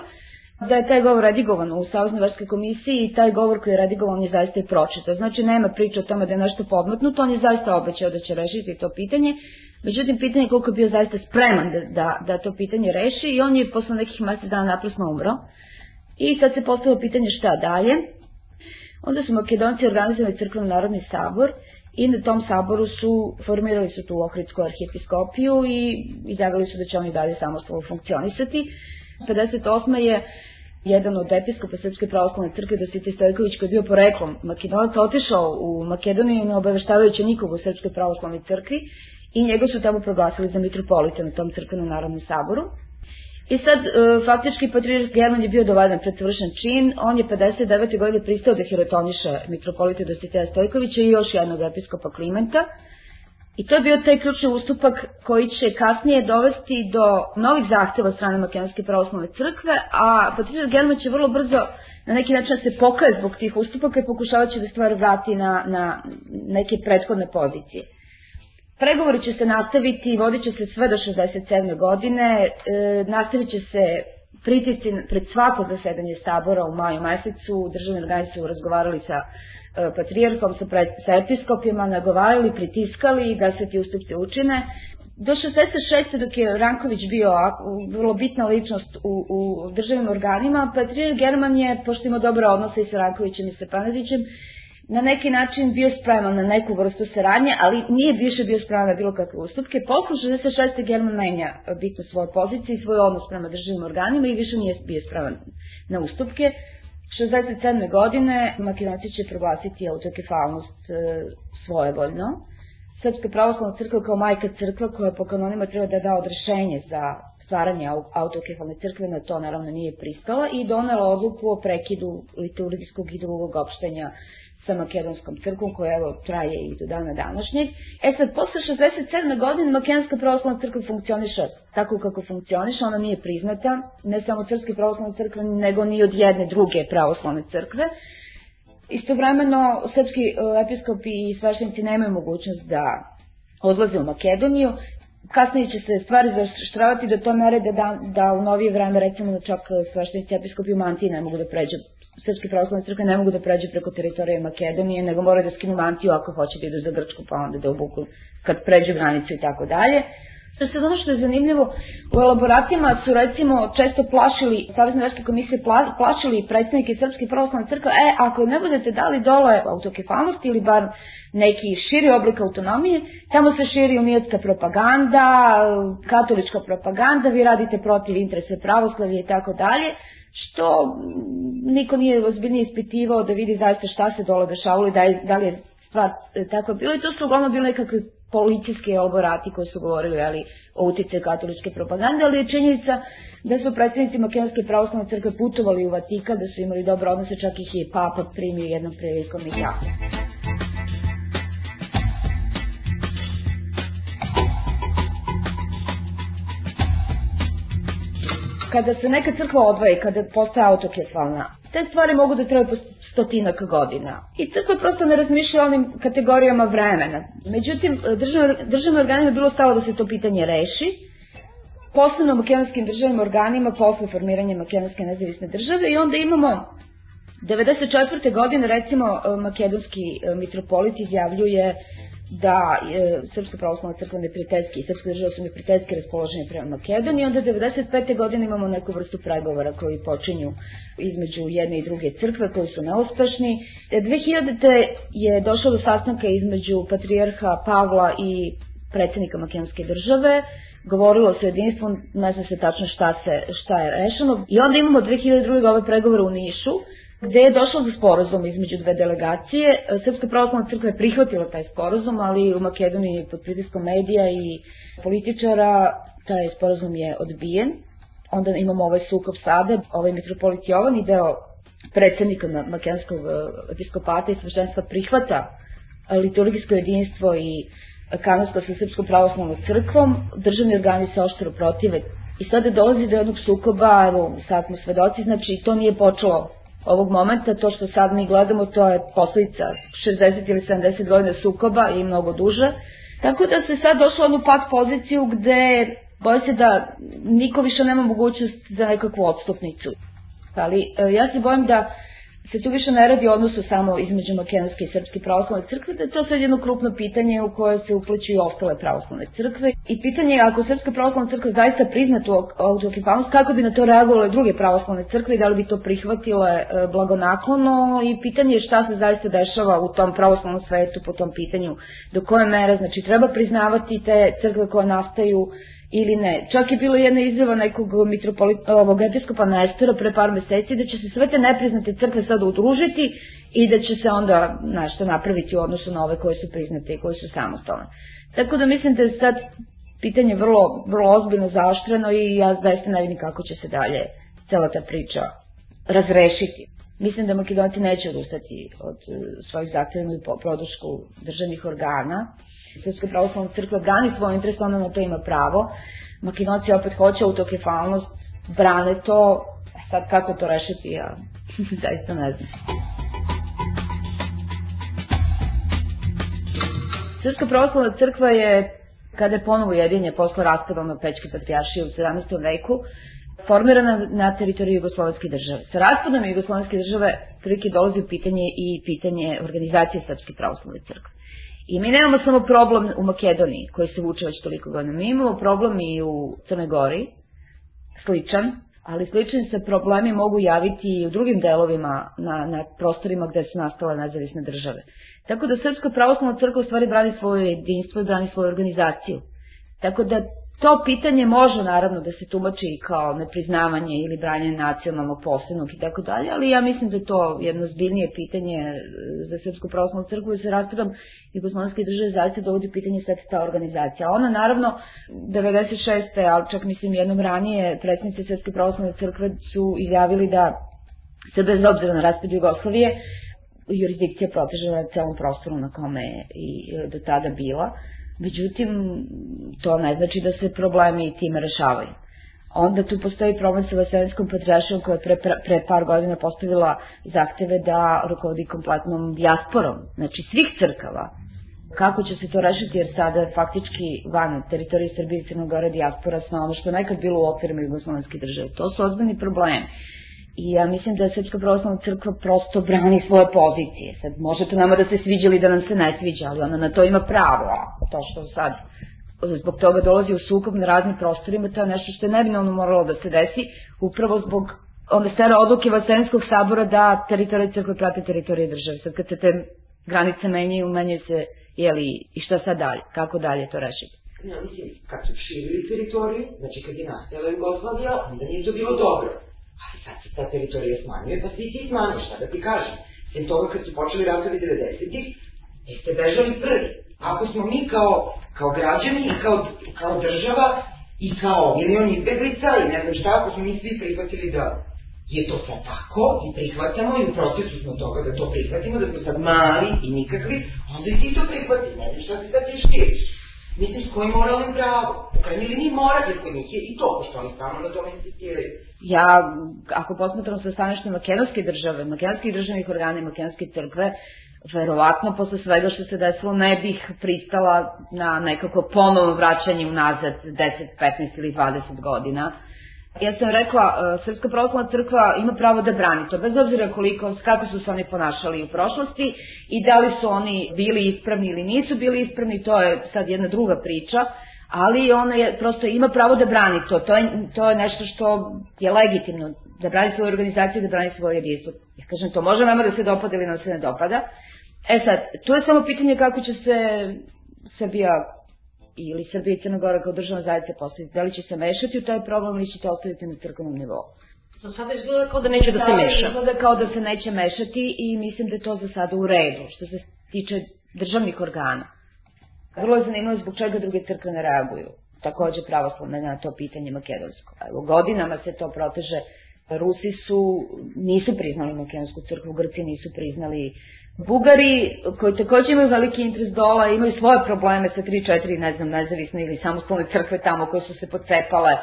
Speaker 12: da je taj govor redigovan u Saveznoj verskoj komisiji i taj govor koji je redigovan je zaista i pročitao. Znači nema priče o tome da je nešto podmetnuto, on je zaista obećao da će rešiti to pitanje Međutim, pitanje je koliko je bio zaista spreman da, da, da to pitanje reši i on je posle nekih mesec dana naprasno umro. I sad se postavilo pitanje šta dalje. Onda su Makedonci organizovali crkveni narodni sabor i na tom saboru su formirali su tu Ohridsku arhijepiskopiju i izjavili su da će oni dalje samostalno funkcionisati. 58. je jedan od episkopa Srpske pravoslavne crkve, Dosite Stojković, koji je bio poreklom Makedonac, otišao u Makedoniju ne obaveštavajući nikog u Srpskoj pravoslavnoj crkvi i njega su tamo proglasili za mitropolita na tom crkvenom narodnom saboru. I sad, e, faktički, patrijarh German je bio dovadan pred svršen čin, on je 59. godine pristao da hirotoniše mitropolita Dositeja Stojkovića i još jednog episkopa Klimenta. I to je bio taj ključni ustupak koji će kasnije dovesti do novih zahteva strane Makedonske pravoslavne crkve, a patrijarh German će vrlo brzo na neki način da se pokaje zbog tih ustupaka i pokušavaće da stvar vrati na, na neke prethodne pozicije. Pregovori će se nastaviti i vodit će se sve do 67. godine, e, nastavit će se pritisci pred svako zasedanje sabora u maju mesecu, državni organi su razgovarali sa e, patrijarhom, sa, pred, sa episkopima, nagovarali, pritiskali da se ti ustupci učine. Do 66. dok je Ranković bio vrlo bitna ličnost u, u državnim organima, patrijarh German je, pošto ima dobre odnose i sa Rankovićem i sa Panezićem, na neki način bio spreman na neku vrstu saradnje, ali nije više bio spreman na bilo kakve ustupke. Posle 66. German menja bitno svoje pozicije i svoj odnos prema državnim organima i više nije bio spreman na ustupke. 67. godine Makedonci će proglasiti autokefalnost e, svojevoljno. Srpska pravoslavna crkva kao majka crkva koja po kanonima treba da da odrešenje za stvaranje autokefalne crkve, na to naravno nije pristala i donela odluku o prekidu liturgijskog i drugog opštenja sa makedonskom crkvom koja evo traje i do dana današnjeg. E sad, posle 67. godine makedonska pravoslavna crkva funkcioniše tako kako funkcioniše, ona nije priznata, ne samo Srpske pravoslavne crkve, nego ni od jedne druge pravoslavne crkve. Istovremeno, srpski e, episkopi i sveštenici nemaju mogućnost da odlaze u Makedoniju, kasnije će se stvari zaštravati do to mere da, da, da u novije vreme, recimo, čak sveštenici episkopi u Mantiji ne mogu da pređu Srpske pravoslavne crkve ne mogu da pređu preko teritorije Makedonije, nego moraju da skinu mantiju ako hoće da idu za Grčku, pa onda da obuku kad pređu granicu i tako dalje. Što se ono što je zanimljivo, u elaboratima su recimo često plašili, Savezne verske komisije pla, plašili predstavnike Srpske pravoslavne crkve, e, ako ne budete dali dole autokefalnost ili bar neki širi oblik autonomije, tamo se širi unijetska propaganda, katolička propaganda, vi radite protiv interese pravoslavlja i tako dalje što niko nije ozbiljnije ispitivao da vidi zaista šta se dole dešavalo i da, je, da li je stvar e, tako bilo i to su uglavnom bile nekakve policijski elaborati koji su govorili ali, o utice katoličke propagande, ali je činjenica da su predstavnici Makedonske pravoslavne crkve putovali u Vatikan, da su imali dobro odnose, čak ih je papa primio jednom prilikom i ja. Kada se neka crkva odvoje, kada postaje autokefalna, te stvari mogu da traju stotinak godina. I crkva prosto ne razmišlja onim kategorijama vremena. Međutim, državnim organima je bilo stavo da se to pitanje reši, posebno makedonskim državnim organima posle formiranja makedonske nezavisne države i onda imamo 94. godine recimo makedonski mitropolit izjavljuje da je Srpska pravoslavna crkva neprijateljski i Srpska država su neprijateljski raspoloženi prema Makedoniji, onda 95. godine imamo neku vrstu pregovora koji počinju između jedne i druge crkve koji su neuspešni. 2000. je došlo do sastanka između patrijarha Pavla i predsednika makedonske države, govorilo se o jedinstvu, ne zna se tačno šta, se, šta je rešeno. I onda imamo 2002. ove pregovore u Nišu, gde je došlo do sporazuma između dve delegacije. Srpska pravoslavna crkva je prihvatila taj sporazum, ali u Makedoniji pod pritiskom medija i političara taj sporazum je odbijen. Onda imamo ovaj sukob sada, ovaj mitropolit Jovan i deo predsednika makedonskog e, episkopata i sveštenstva prihvata liturgijsko jedinstvo i kanonsko sa Srpskom pravoslavnom crkvom, državni organi se oštro protive i sada dolazi do jednog sukoba, evo sad smo svedoci, znači to nije počelo ovog momenta, to što sad mi gledamo, to je posledica 60 ili 70 godina sukoba i mnogo duže. Tako da se sad došlo u pad poziciju gde boje se da niko više nema mogućnost za nekakvu odstupnicu. Ali e, ja se bojim da se tu više ne radi odnosu samo između makedonske i srpske pravoslavne crkve, da je to sad jedno krupno pitanje u koje se upleću i ostale pravoslavne crkve. I pitanje je ako srpska pravoslavna crkva zaista prizna tu autokefanost, kako bi na to reagovale druge pravoslavne crkve i da li bi to prihvatile e, blagonaklono i pitanje je šta se zaista dešava u tom pravoslavnom svetu po tom pitanju, do koje mere, znači treba priznavati te crkve koje nastaju ili ne. Čak je bilo jedna izjava nekog mitropolita, ovog episkopa Nestora pre par meseci da će se sve te nepriznate crkve sada udružiti i da će se onda nešto napraviti u odnosu na ove koje su priznate i koje su samostalne. Tako da mislim da je sad pitanje vrlo, vrlo ozbiljno zaoštreno i ja zaista ne vidim kako će se dalje cela ta priča razrešiti. Mislim da Makedonci neće odustati od e, svojih zahtjeva i produšku državnih organa Srpska pravoslavna crkva brani svoj interes, ona na to ima pravo. Makedonci opet hoće autokefalnost, brane to, e sad kako to rešiti, ja zaista ne znam. Srpska pravoslavna crkva je, kada je ponovo jedinje posle raspada na Pečke patrijaršije u 17. veku, formirana na teritoriji Jugoslovenske države. Sa raspadom Jugoslovenske države prilike dolazi u pitanje i pitanje organizacije Srpske pravoslavne crkve. I mi nemamo samo problem u Makedoniji, koji se vuče već toliko godina. Mi imamo problem i u Crnoj Gori, sličan, ali slični se problemi mogu javiti i u drugim delovima na, na prostorima gde su nastale nezavisne države. Tako da Srpska pravoslavna crkva u stvari brani svoje jedinstvo i brani svoju organizaciju. Tako da To pitanje može naravno da se tumači kao nepriznavanje ili branje nacionalnog posebnog i tako dalje, ali ja mislim da je to jedno zbiljnije pitanje za Srpsku pravoslavnu crkvu i sa raspadom Jugoslovenske države zaista dovodi pitanje sve ta organizacija. Ona naravno 96. ali čak mislim jednom ranije predsjednice Srpske pravoslavne crkve su izjavili da se bez obzira na raspad Jugoslavije jurisdikcija proteže na celom prostoru na kome je i do tada bila Međutim, to ne znači da se problemi time rešavaju. Onda tu postoji problem sa Vaselenskom patrijašom koja je pre, pre, pre par godina postavila zahteve da rukovodi kompletnom dijasporom, znači svih crkava. Kako će se to rešiti jer sada je faktički van teritorije Srbije i Crnogore dijaspora sna ono što nekad bilo u okvirima Jugoslovenske države. To su ozbiljni problemi. I ja mislim da je Srpska pravoslavna crkva prosto brani svoje pozicije. Sad, može to nama da se sviđa ili da nam se ne sviđa, ali ona na to ima pravo. To što sad zbog toga dolazi u sukob na raznim prostorima, to je nešto što je nebinovno moralo da se desi, upravo zbog one stare odluke Vasenskog sabora da teritorije crkve prate teritorije države. Sad kad se te granice menjaju, menjaju se, jeli, i šta sad dalje, kako dalje to rešiti?
Speaker 13: Ja mislim, kad su širili teritoriju, znači kad je nastala Jugoslavija, onda nije to bilo dobro ali sad ta teritorija smanjuje, pa svi ti smanjuje, šta da ti kažem. Sem toga kad su počeli ratovi 90-ih, vi ste bežali prvi. Ako smo mi kao, kao građani i kao, kao država i kao milion izbeglica i ne znam šta, ako smo mi svi prihvatili da je to sad tako i prihvatamo i u procesu smo toga da to prihvatimo, da smo sad mali i nikakvi, onda i ti to prihvati, ne znam šta se sad ti širiš. Mislim, s kojim moralnim pravom? U krajnji liniji jer kod njih je i to, pošto oni stalno na tome insistiraju
Speaker 12: ja, ako posmatram sa stanište makedonske države, makedonskih državnih organa i makedonske crkve, verovatno posle svega što se desilo ne bih pristala na nekako ponovno vraćanje unazad 10, 15 ili 20 godina. Ja sam rekla, e, Srpska pravoslavna crkva ima pravo da brani to, bez obzira koliko, kako su se oni ponašali u prošlosti i da li su oni bili ispravni ili nisu bili ispravni, to je sad jedna druga priča, ali ona je, prosto ima pravo da brani to, to je, to je nešto što je legitimno, da brani svoju organizaciju, da brani svoje jedinstvo. Ja kažem, to može nama da se dopada ili nam se ne dopada. E sad, to je samo pitanje kako će se Srbija ili Srbija i Crna Gora kao državna zajednica postaviti. Da li će se mešati u taj problem ili će to ostaviti na crkvenom nivou?
Speaker 9: Za sada izgleda kao da neće da se meša.
Speaker 12: Izgleda kao da se neće mešati i mislim da je to za sada u redu, što se tiče državnih organa. Vrlo je zanimljivo zbog čega druge crkve ne reaguju. Takođe pravoslavne na to pitanje makedonsko. Evo, godinama se to proteže. Rusi su, nisu priznali makedonsku crkvu, Grci nisu priznali Bugari, koji takođe imaju veliki interes dola, imaju svoje probleme sa 3-4, ne znam, nezavisne ili samostalne crkve tamo koje su se pocepale.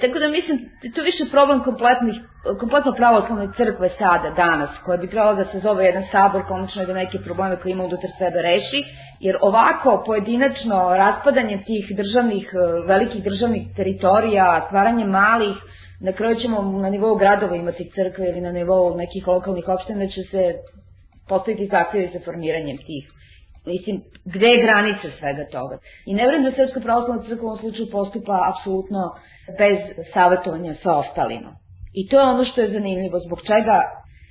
Speaker 12: Tako da mislim, to više problem kompletnih, kompletno pravoslavne crkve sada, danas, koja bi trebala da se zove jedan sabor, konačno da neke probleme koje ima unutar sebe reši, jer ovako pojedinačno raspadanje tih državnih, velikih državnih teritorija, stvaranje malih, na kraju ćemo na nivou gradova imati crkve ili na nivou nekih lokalnih opština će se postaviti zahtjeve za formiranjem tih. Mislim, gde je granica svega toga? I ne vrem da Srpska pravoslavna crkva u ovom slučaju postupa apsolutno bez savjetovanja sa ostalima. I to je ono što je zanimljivo, zbog čega,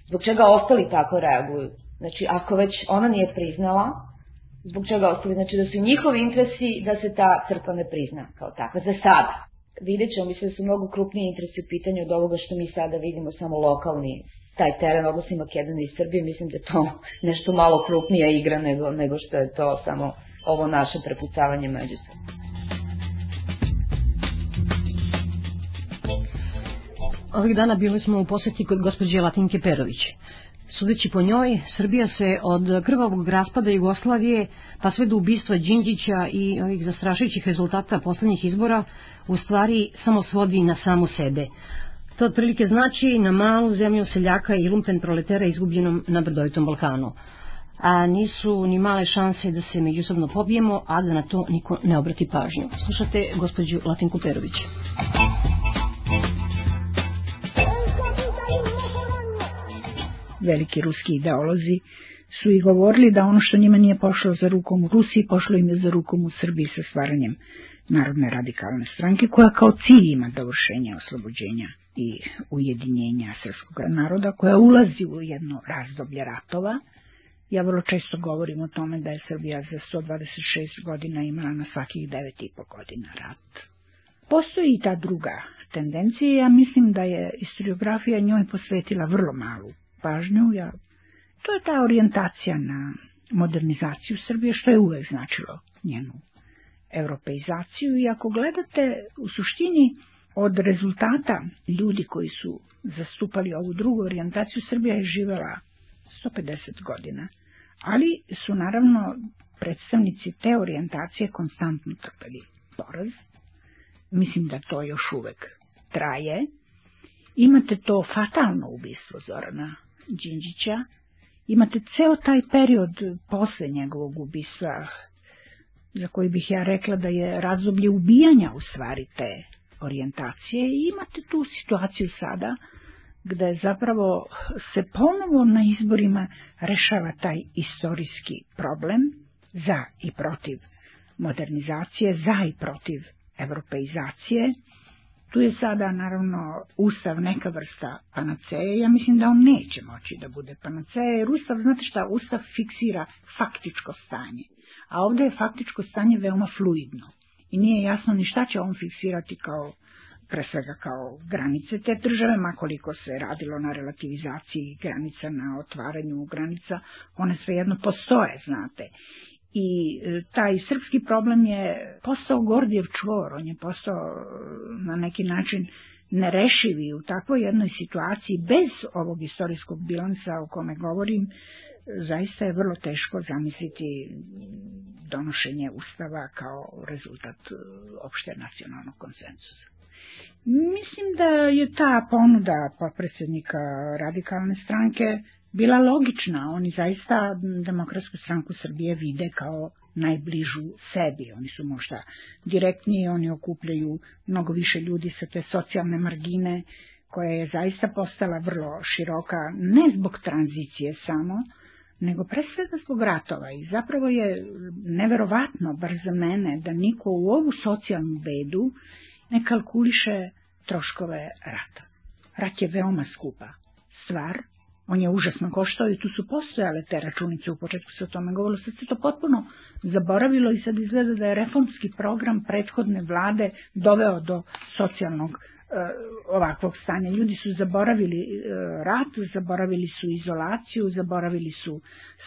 Speaker 12: zbog čega ostali tako reaguju. Znači, ako već ona nije priznala, zbog čega ostali? Znači, da su njihovi interesi da se ta crkva ne prizna kao takva, za sada. Vidjet ćemo, mislim da su mnogo krupniji interesi u pitanju od ovoga što mi sada vidimo, samo lokalni taj teren odnosi Makedonije i Srbije, mislim da je to nešto malo krupnija igra nego, nego što je to samo ovo naše prepucavanje međusobno.
Speaker 9: Ovih dana bili smo u poseti kod gospođe Latinke Perović. Sudeći po njoj, Srbija se od krvavog raspada Jugoslavije pa sve do ubistva Đinđića i ovih zastrašujućih rezultata poslednjih izbora u stvari samo svodi na samu sebe. To otprilike znači na malu zemlju seljaka i lumpen proletera izgubljenom na brdovitom Balkanu. A nisu ni male šanse da se međusobno pobijemo, a da na to niko ne obrati pažnju. Slušate gospođu Latinku Perović.
Speaker 14: Veliki ruski ideolozi su i govorili da ono što njima nije pošlo za rukom u Rusiji, pošlo im je za rukom u Srbiji sa stvaranjem Narodne radikalne stranke, koja kao cilj ima dovršenje oslobođenja i ujedinjenja srpskog naroda, koja ulazi u jedno razdoblje ratova. Ja vrlo često govorim o tome da je Srbija za 126 godina imala na svakih 9,5 godina rat. Postoji i ta druga tendencija, ja mislim da je historiografija njoj posvetila vrlo malu pažnju, ja, to je ta orijentacija na modernizaciju Srbije, što je uvek značilo njenu europeizaciju i ako gledate u suštini od rezultata ljudi koji su zastupali ovu drugu orijentaciju, Srbija je živela 150 godina, ali su naravno predstavnici te orijentacije konstantno trpeli poraz. Mislim da to još uvek traje. Imate to fatalno ubistvo Zorana Đinđića, imate ceo taj period posle njegovog ubistva, za koji bih ja rekla da je razdoblje ubijanja u stvari te orijentacije i imate tu situaciju sada gde zapravo se ponovo na izborima rešava taj istorijski problem za i protiv modernizacije, za i protiv evropeizacije. Tu je sada naravno Ustav neka vrsta panaceje, ja mislim da on neće moći da bude panaceje, jer Ustav, znate šta, Ustav fiksira faktičko stanje, a ovde je faktičko stanje veoma fluidno i nije jasno ni šta će on fiksirati kao pre svega kao granice te države, makoliko se radilo na relativizaciji granica, na otvaranju granica, one svejedno postoje, znate. I e, taj srpski problem je postao Gordijev čvor, on je postao e, na neki način nerešivi u takvoj jednoj situaciji bez ovog istorijskog bilansa o kome govorim, zaista je vrlo teško zamisliti donošenje ustava kao rezultat e, opšte nacionalnog konsensusa. Mislim da je ta ponuda potpredsednika radikalne stranke bila logična. Oni zaista demokratsku stranku Srbije vide kao najbližu sebi. Oni su možda direktniji, oni okupljaju mnogo više ljudi sa te socijalne margine, koja je zaista postala vrlo široka, ne zbog tranzicije samo, nego pre svega zbog ratova. I zapravo je neverovatno, bar za mene, da niko u ovu socijalnu bedu ne kalkuliše troškove rata. Rat je veoma skupa stvar, on je užasno koštao i tu su postojale te računice, u početku se o tome govorilo, sad se to potpuno zaboravilo i sad izgleda da je reformski program prethodne vlade doveo do socijalnog ovakvog stanja. Ljudi su zaboravili e, rat, zaboravili su izolaciju, zaboravili su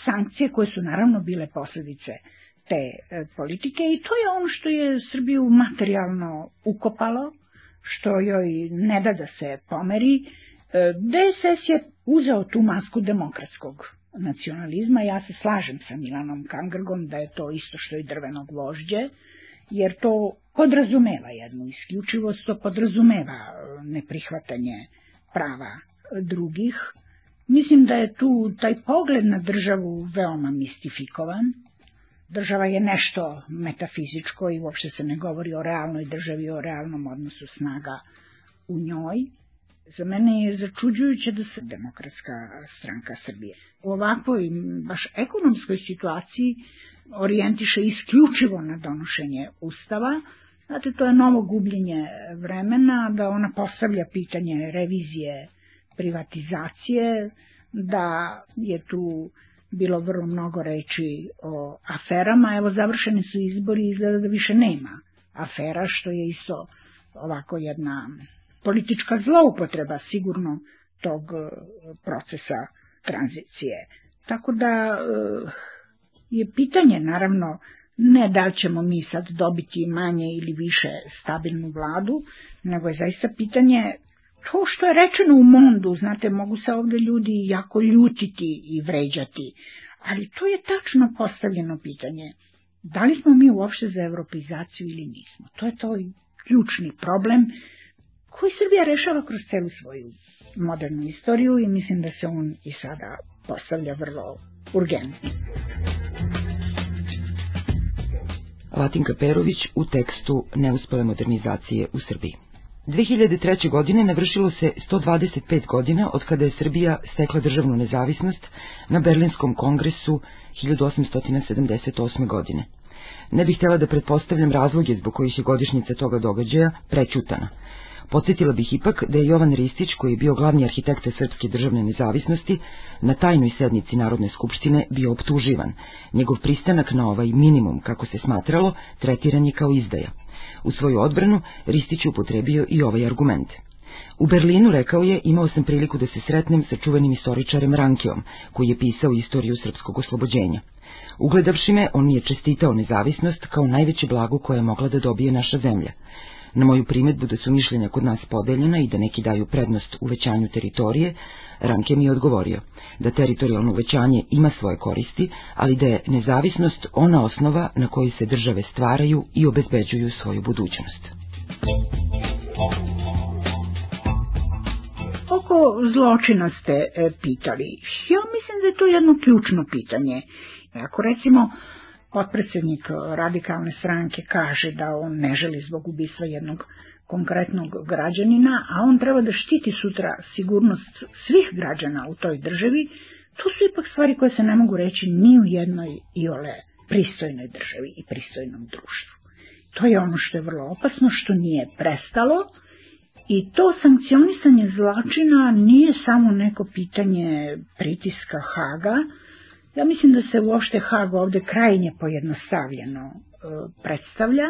Speaker 14: sankcije koje su naravno bile posledice te e, politike i to je ono što je Srbiju materijalno ukopalo, što joj ne da da se pomeri. DSS je uzeo tu masku demokratskog nacionalizma, ja se slažem sa Milanom Kangrgom da je to isto što i drveno gvožđe, jer to podrazumeva jednu isključivost, to podrazumeva e, neprihvatanje prava drugih. Mislim da je tu taj pogled na državu veoma mistifikovan. Država je nešto metafizičko i uopšte se ne govori o realnoj državi, o realnom odnosu snaga u njoj. Za mene je začuđujuće da se demokratska stranka Srbije u ovakvoj baš ekonomskoj situaciji orijentiše isključivo na donošenje ustava, Znate, to je novo gubljenje vremena, da ona postavlja pitanje revizije privatizacije, da je tu bilo vrlo mnogo reči o aferama, evo završeni su izbori i izgleda da više nema afera, što je isto ovako jedna politička zloupotreba sigurno tog e, procesa tranzicije. Tako da e, je pitanje naravno ne da ćemo mi sad dobiti manje ili više stabilnu vladu, nego je zaista pitanje to što je rečeno u mondu, znate, mogu se ovde ljudi jako ljutiti i vređati, ali to je tačno postavljeno pitanje. Da li smo mi uopšte za evropeizaciju ili nismo? To je to ključni problem koji Srbija rešava kroz celu svoju modernu istoriju i mislim da se on i sada postavlja vrlo urgentno.
Speaker 15: Latinka Perović u tekstu Neuspele modernizacije u Srbiji. 2003. godine navršilo se 125 godina od kada je Srbija stekla državnu nezavisnost na Berlinskom kongresu 1878. godine. Ne bih htjela da pretpostavljam razloge zbog kojih je godišnjica toga događaja prećutana. Podsjetila bih ipak da je Jovan Ristić, koji je bio glavni arhitekta srpske državne nezavisnosti, na tajnoj sednici Narodne skupštine bio optuživan. Njegov pristanak na ovaj minimum, kako se smatralo, tretiran je kao izdaja. U svoju odbranu Ristić upotrebio i ovaj argument. U Berlinu, rekao je, imao sam priliku da se sretnem sa čuvenim istoričarem Rankeom, koji je pisao istoriju srpskog oslobođenja. Ugledavši me, on mi je čestitao nezavisnost kao najveće blago koje je mogla da dobije naša zemlja. Na moju primetbu da su mišljenja kod nas podeljena i da neki daju prednost uvećanju teritorije, Ranke mi je odgovorio da teritorijalno uvećanje ima svoje koristi, ali da je nezavisnost ona osnova na kojoj se države stvaraju i obezbeđuju svoju budućnost.
Speaker 14: Oko zločina ste e, pitali. Ja mislim da je to jedno ključno pitanje. Ako recimo potpredsednik radikalne stranke kaže da on ne želi zbog ubistva jednog konkretnog građanina, a on treba da štiti sutra sigurnost svih građana u toj državi, to su ipak stvari koje se ne mogu reći ni u jednoj i ole pristojnoj državi i pristojnom društvu. To je ono što je vrlo opasno, što nije prestalo i to sankcionisanje zločina nije samo neko pitanje pritiska Haga, Ja mislim da se uopšte Hag ovde krajnje pojednostavljeno e, predstavlja.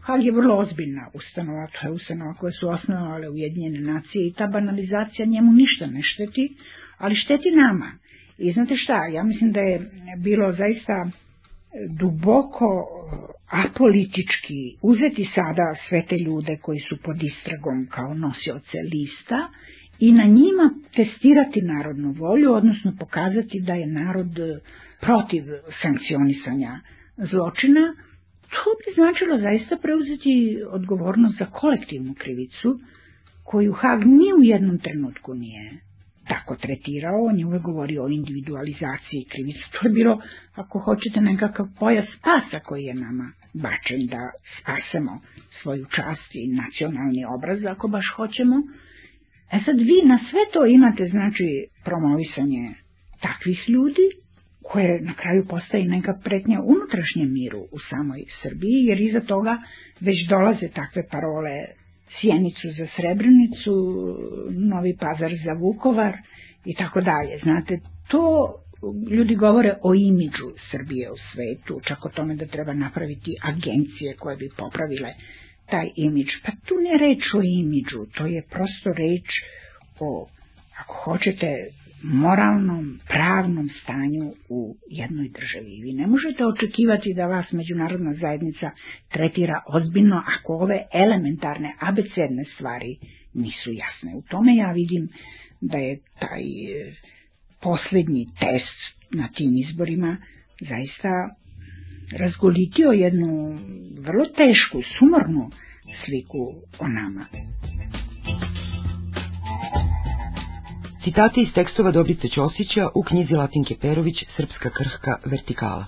Speaker 14: Hag je vrlo ozbiljna ustanova, to je ustanova koje su osnovale Ujedinjene nacije i ta banalizacija njemu ništa ne šteti, ali šteti nama. I znate šta, ja mislim da je bilo zaista duboko e, apolitički uzeti sada sve te ljude koji su pod istragom kao nosioce lista i na njima testirati narodnu volju, odnosno pokazati da je narod e, protiv sankcionisanja zločina, to bi značilo zaista preuzeti odgovornost za kolektivnu krivicu, koju Hag ni u jednom trenutku nije tako tretirao, on je uvek govorio o individualizaciji krivica. To je bilo, ako hoćete, nekakav pojas spasa koji je nama bačen da spasemo svoju čast i nacionalni obraz, ako baš hoćemo. E sad vi na sve to imate, znači, promovisanje takvih ljudi, koje na kraju postaje neka pretnja unutrašnjem miru u samoj Srbiji, jer iza toga već dolaze takve parole Sjenicu za Srebrenicu, Novi Pazar za Vukovar i tako dalje. Znate, to ljudi govore o imidžu Srbije u svetu, čak o tome da treba napraviti agencije koje bi popravile taj imidž. Pa tu ne reč o imidžu, to je prosto reč o, ako hoćete, moralnom, pravnom stanju u jednoj državi. Vi ne možete očekivati da vas međunarodna zajednica tretira ozbiljno ako ove elementarne, abecedne stvari nisu jasne. U tome ja vidim da je taj e, poslednji test na tim izborima zaista razgolitio jednu vrlo tešku, sumornu sliku o nama.
Speaker 15: Citati iz tekstova Dobrice Ćosića u knjizi Latinke Perović Srpska krhka vertikala.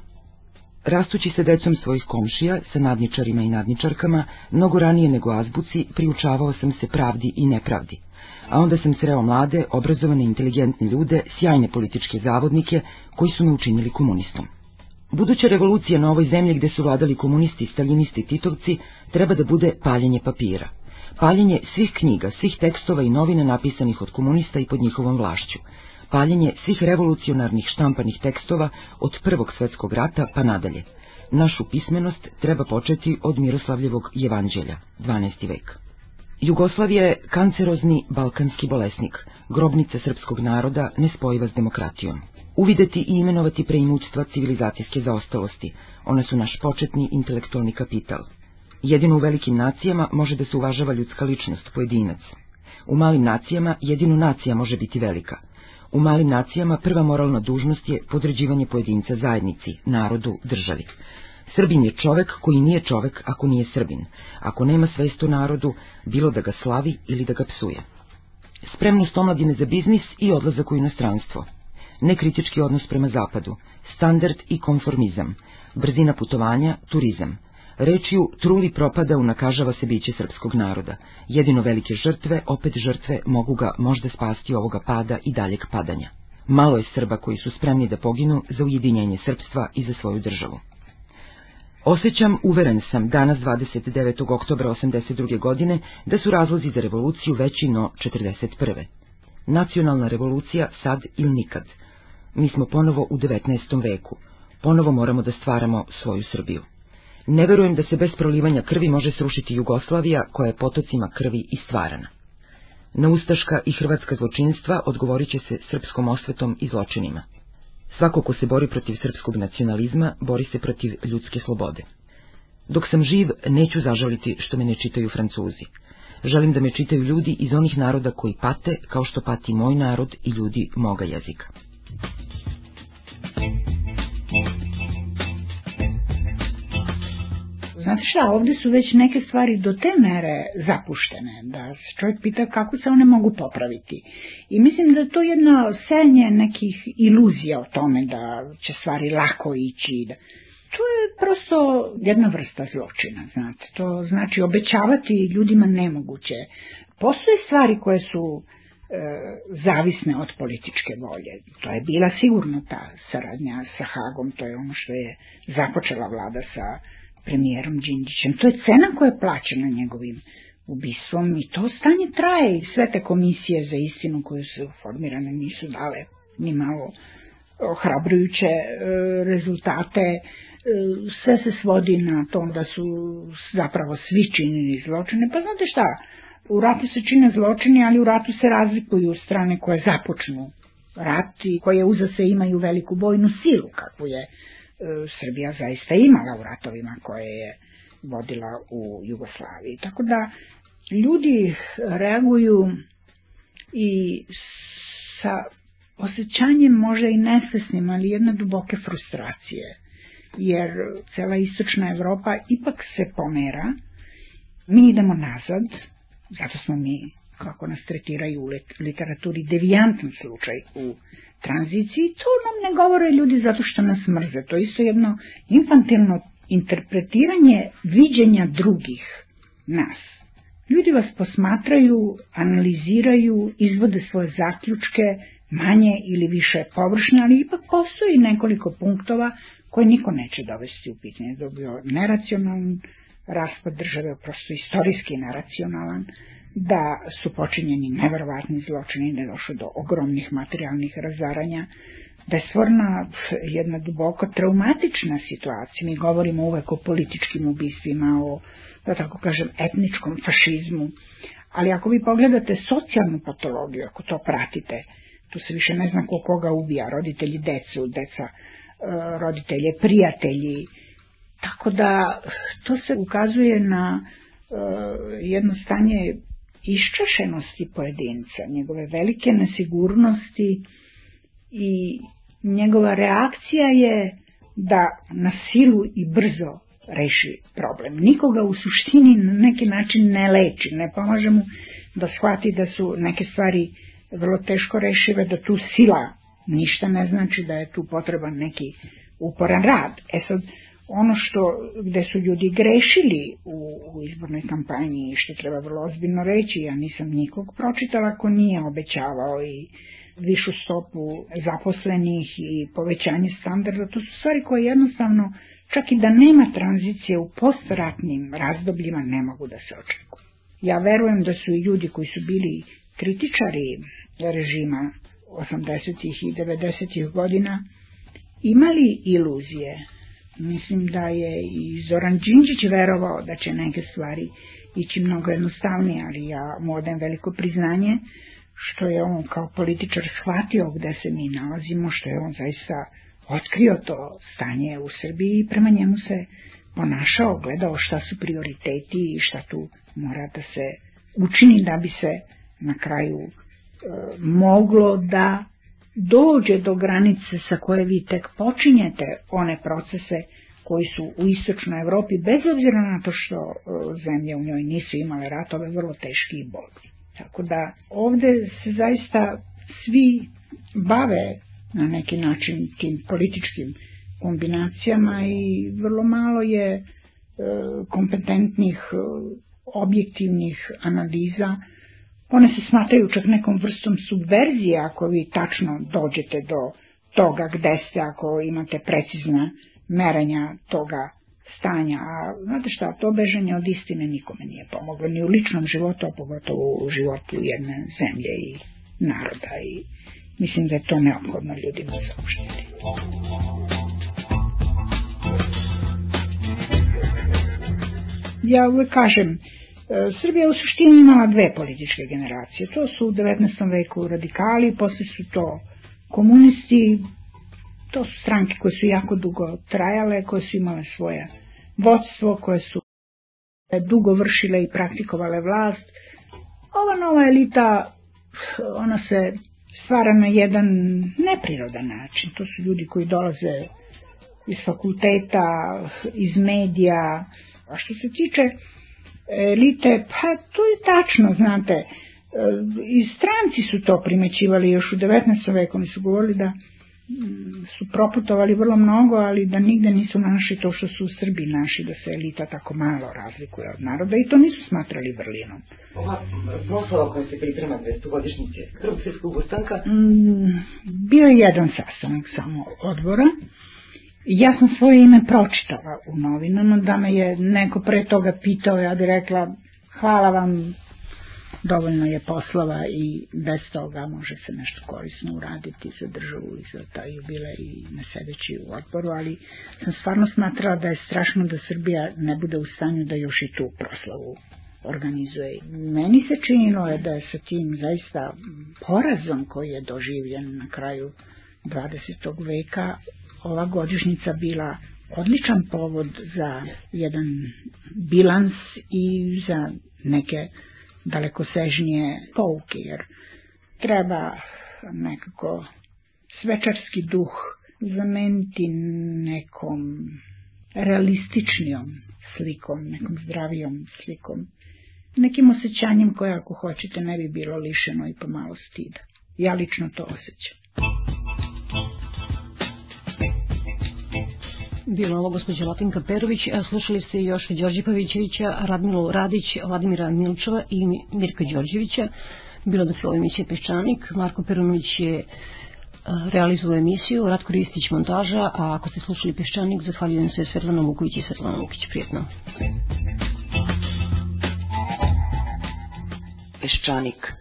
Speaker 15: Rastući se decom svojih komšija, sa nadničarima i nadničarkama, mnogo ranije nego azbuci, priučavao sam se pravdi i nepravdi. A onda sam sreo mlade, obrazovane, inteligentne ljude, sjajne političke zavodnike, koji su me učinili komunistom. Buduća revolucija na ovoj zemlji gde su vladali komunisti, staljinisti titovci treba da bude paljenje papira – paljenje svih knjiga, svih tekstova i novina napisanih od komunista i pod njihovom vlašću, paljenje svih revolucionarnih štampanih tekstova od Prvog svetskog rata pa nadalje. Našu pismenost treba početi od Miroslavljevog evanđelja, 12. vek. Jugoslavija je kancerozni balkanski bolesnik, grobnica srpskog naroda nespojiva s demokratijom. Uvideti i imenovati preimućstva civilizacijske zaostalosti, one su naš početni intelektualni kapital – Jedino u velikim nacijama može da se uvažava ljudska ličnost, pojedinac. U malim nacijama jedino nacija može biti velika. U malim nacijama prva moralna dužnost je podređivanje pojedinca zajednici, narodu, državi. Srbin je čovek koji nije čovek ako nije Srbin, ako nema svest narodu, bilo da ga slavi ili da ga psuje. Spremnost omladine za biznis i odlazak u inostranstvo. Nekritički odnos prema zapadu, standard i konformizam, brzina putovanja, turizam – Rečju truli propada unakažava se biće srpskog naroda. Jedino velike žrtve, opet žrtve, mogu ga možda spasti ovoga pada i daljeg padanja. Malo je Srba koji su spremni da poginu za ujedinjenje srpstva i za svoju državu. Osjećam, uveren sam, danas 29. oktobra 82. godine, da su razlozi za revoluciju veći no 41. Nacionalna revolucija sad ili nikad. Mi smo ponovo u 19. veku. Ponovo moramo da stvaramo svoju Srbiju. Ne verujem da se bez prolivanja krvi može srušiti Jugoslavija koja je potocima krvi i stvarana. Na ustaška i hrvatska zločinstva odgovorit će se srpskom osvetom i zločinima. Svako ko se bori protiv srpskog nacionalizma, bori se protiv ljudske slobode. Dok sam živ, neću zažaliti što me ne čitaju Francuzi. Želim da me čitaju ljudi iz onih naroda koji pate, kao što pati moj narod i ljudi moga jezika.
Speaker 14: Znate šta, ovde su već neke stvari do te mere zapuštene, da se čovjek pita kako se one mogu popraviti. I mislim da to je jedno senje nekih iluzija o tome da će stvari lako ići. Da... To je prosto jedna vrsta zločina, znate. To znači obećavati ljudima nemoguće. Postoje stvari koje su zavisne od političke volje. To je bila sigurno ta saradnja sa Hagom, to je ono što je započela vlada sa premijerom Đinđićem. To je cena koja je plaćena njegovim ubistvom i to stanje traje i sve te komisije za istinu koje su formirane nisu dale ni malo ohrabrujuće e, rezultate. E, sve se svodi na to da su zapravo svi činili zločine. Pa znate šta, u ratu se čine zločini, ali u ratu se razlikuju strane koje započnu rat i koje uza se imaju veliku bojnu silu, kakvu je Srbija zaista imala u ratovima koje je vodila u Jugoslaviji. Tako da ljudi reaguju i sa osjećanjem možda i nesvesnim, ali jedne duboke frustracije, jer cela istočna Evropa ipak se pomera, mi idemo nazad, zato smo mi kako nas tretiraju u literaturi, devijantan slučaj u tranziciji, to nam ne govore ljudi zato što nas mrze. To je isto jedno infantilno interpretiranje viđenja drugih nas. Ljudi vas posmatraju, analiziraju, izvode svoje zaključke, manje ili više površne, ali ipak postoji nekoliko punktova koje niko neće dovesti u pitanje. Dobio neracionalan raspad države, prosto istorijski neracionalan, da su počinjeni neverovatni zločini, da je došlo do ogromnih materijalnih razaranja, da je stvorna jedna duboko traumatična situacija. Mi govorimo uvek o političkim ubistvima, o, da tako kažem, etničkom fašizmu, ali ako vi pogledate socijalnu patologiju, ako to pratite, tu se više ne zna ko koga ubija, roditelji decu, deca e, roditelje, prijatelji, tako da to se ukazuje na e, jedno stanje iščašenosti pojedinca, njegove velike nesigurnosti i njegova reakcija je da na silu i brzo reši problem. Nikoga u suštini na neki način ne leči, ne pomaže mu da shvati da su neke stvari vrlo teško rešive, da tu sila ništa ne znači da je tu potreban neki uporan rad. E sad, ono što, gde su ljudi grešili u, u izbornoj kampanji i što treba vrlo ozbiljno reći, ja nisam nikog pročitala ko nije obećavao i višu stopu zaposlenih i povećanje standarda, to su stvari koje jednostavno, čak i da nema tranzicije u postratnim razdobljima, ne mogu da se očekuju. Ja verujem da su i ljudi koji su bili kritičari režima 80. i 90. godina imali iluzije Mislim da je i Zoran Đinđić verovao da će neke stvari ići mnogo jednostavnije, ali ja mu odajem veliko priznanje što je on kao političar shvatio gde se mi nalazimo, što je on zaista otkrio to stanje u Srbiji i prema njemu se ponašao, gledao šta su prioriteti i šta tu mora da se učini da bi se na kraju e, moglo da dođe do granice sa koje vi tek počinjete one procese koji su u istočnoj Evropi, bez obzira na to što e, zemlje u njoj nisu imale ratove, vrlo teški i bolni. Tako da ovde se zaista svi bave na neki način tim političkim kombinacijama i vrlo malo je e, kompetentnih, e, objektivnih analiza One se smatraju čak nekom vrstom subverzije ako vi tačno dođete do toga gde ste, ako imate precizna merenja toga stanja. A znate šta, to bežanje od istine nikome nije pomoglo, ni u ličnom životu, a pogotovo u životu jedne zemlje i naroda. I mislim da je to neophodno ljudima saopštiti. Ja uvek kažem, Srbija u suštini imala dve političke generacije. To su u 19. veku radikali, posle su to komunisti, to su stranke koje su jako dugo trajale, koje su imale svoje vodstvo, koje su dugo vršile i praktikovale vlast. Ova nova elita, ona se stvara na jedan neprirodan način. To su ljudi koji dolaze iz fakulteta, iz medija, a što se tiče elite, pa to je tačno, znate, e, i stranci su to primećivali još u 19. veku, oni su govorili da mm, su proputovali vrlo mnogo, ali da nigde nisu našli to što su u Srbiji naši, da se elita tako malo razlikuje od naroda i to nisu smatrali vrlinom.
Speaker 13: Ova proslava koja se priprema 200 godišnjice Prvog svjetskog ustanka?
Speaker 14: Mm, bio je jedan sastanak samo odbora Ja sam svoje ime pročitala u novinama, da me je neko pre toga pitao, ja bi rekla hvala vam, dovoljno je poslova i bez toga može se nešto korisno uraditi za državu i za taj jubile i ne sedeći u odboru, ali sam stvarno smatrala da je strašno da Srbija ne bude u stanju da još i tu proslavu organizuje. Meni se činilo je da je sa tim zaista porazom koji je doživljen na kraju 20. veka ova godišnjica bila odličan povod za jedan bilans i za neke dalekosežnije pouke, jer treba nekako svečarski duh zameniti nekom realističnijom slikom, nekom zdravijom slikom nekim osjećanjem koje ako hoćete ne bi bilo lišeno i pomalo stida. Ja lično to osjećam.
Speaker 9: Bilo ovo gospođa Latinka Perović, slušali ste još Đorđe Pavićevića, Radmilu Radić, Vladimira Milčeva i Mirka Đorđevića. Bilo da u emisiji Peščanik, Marko Perunović je realizuje emisiju, Ratko Ristić montaža, a ako ste slušali Peščanik, zahvaljujem se Svetlana Vuković i Svetlana Vukić. Prijetno.
Speaker 15: Peščanik.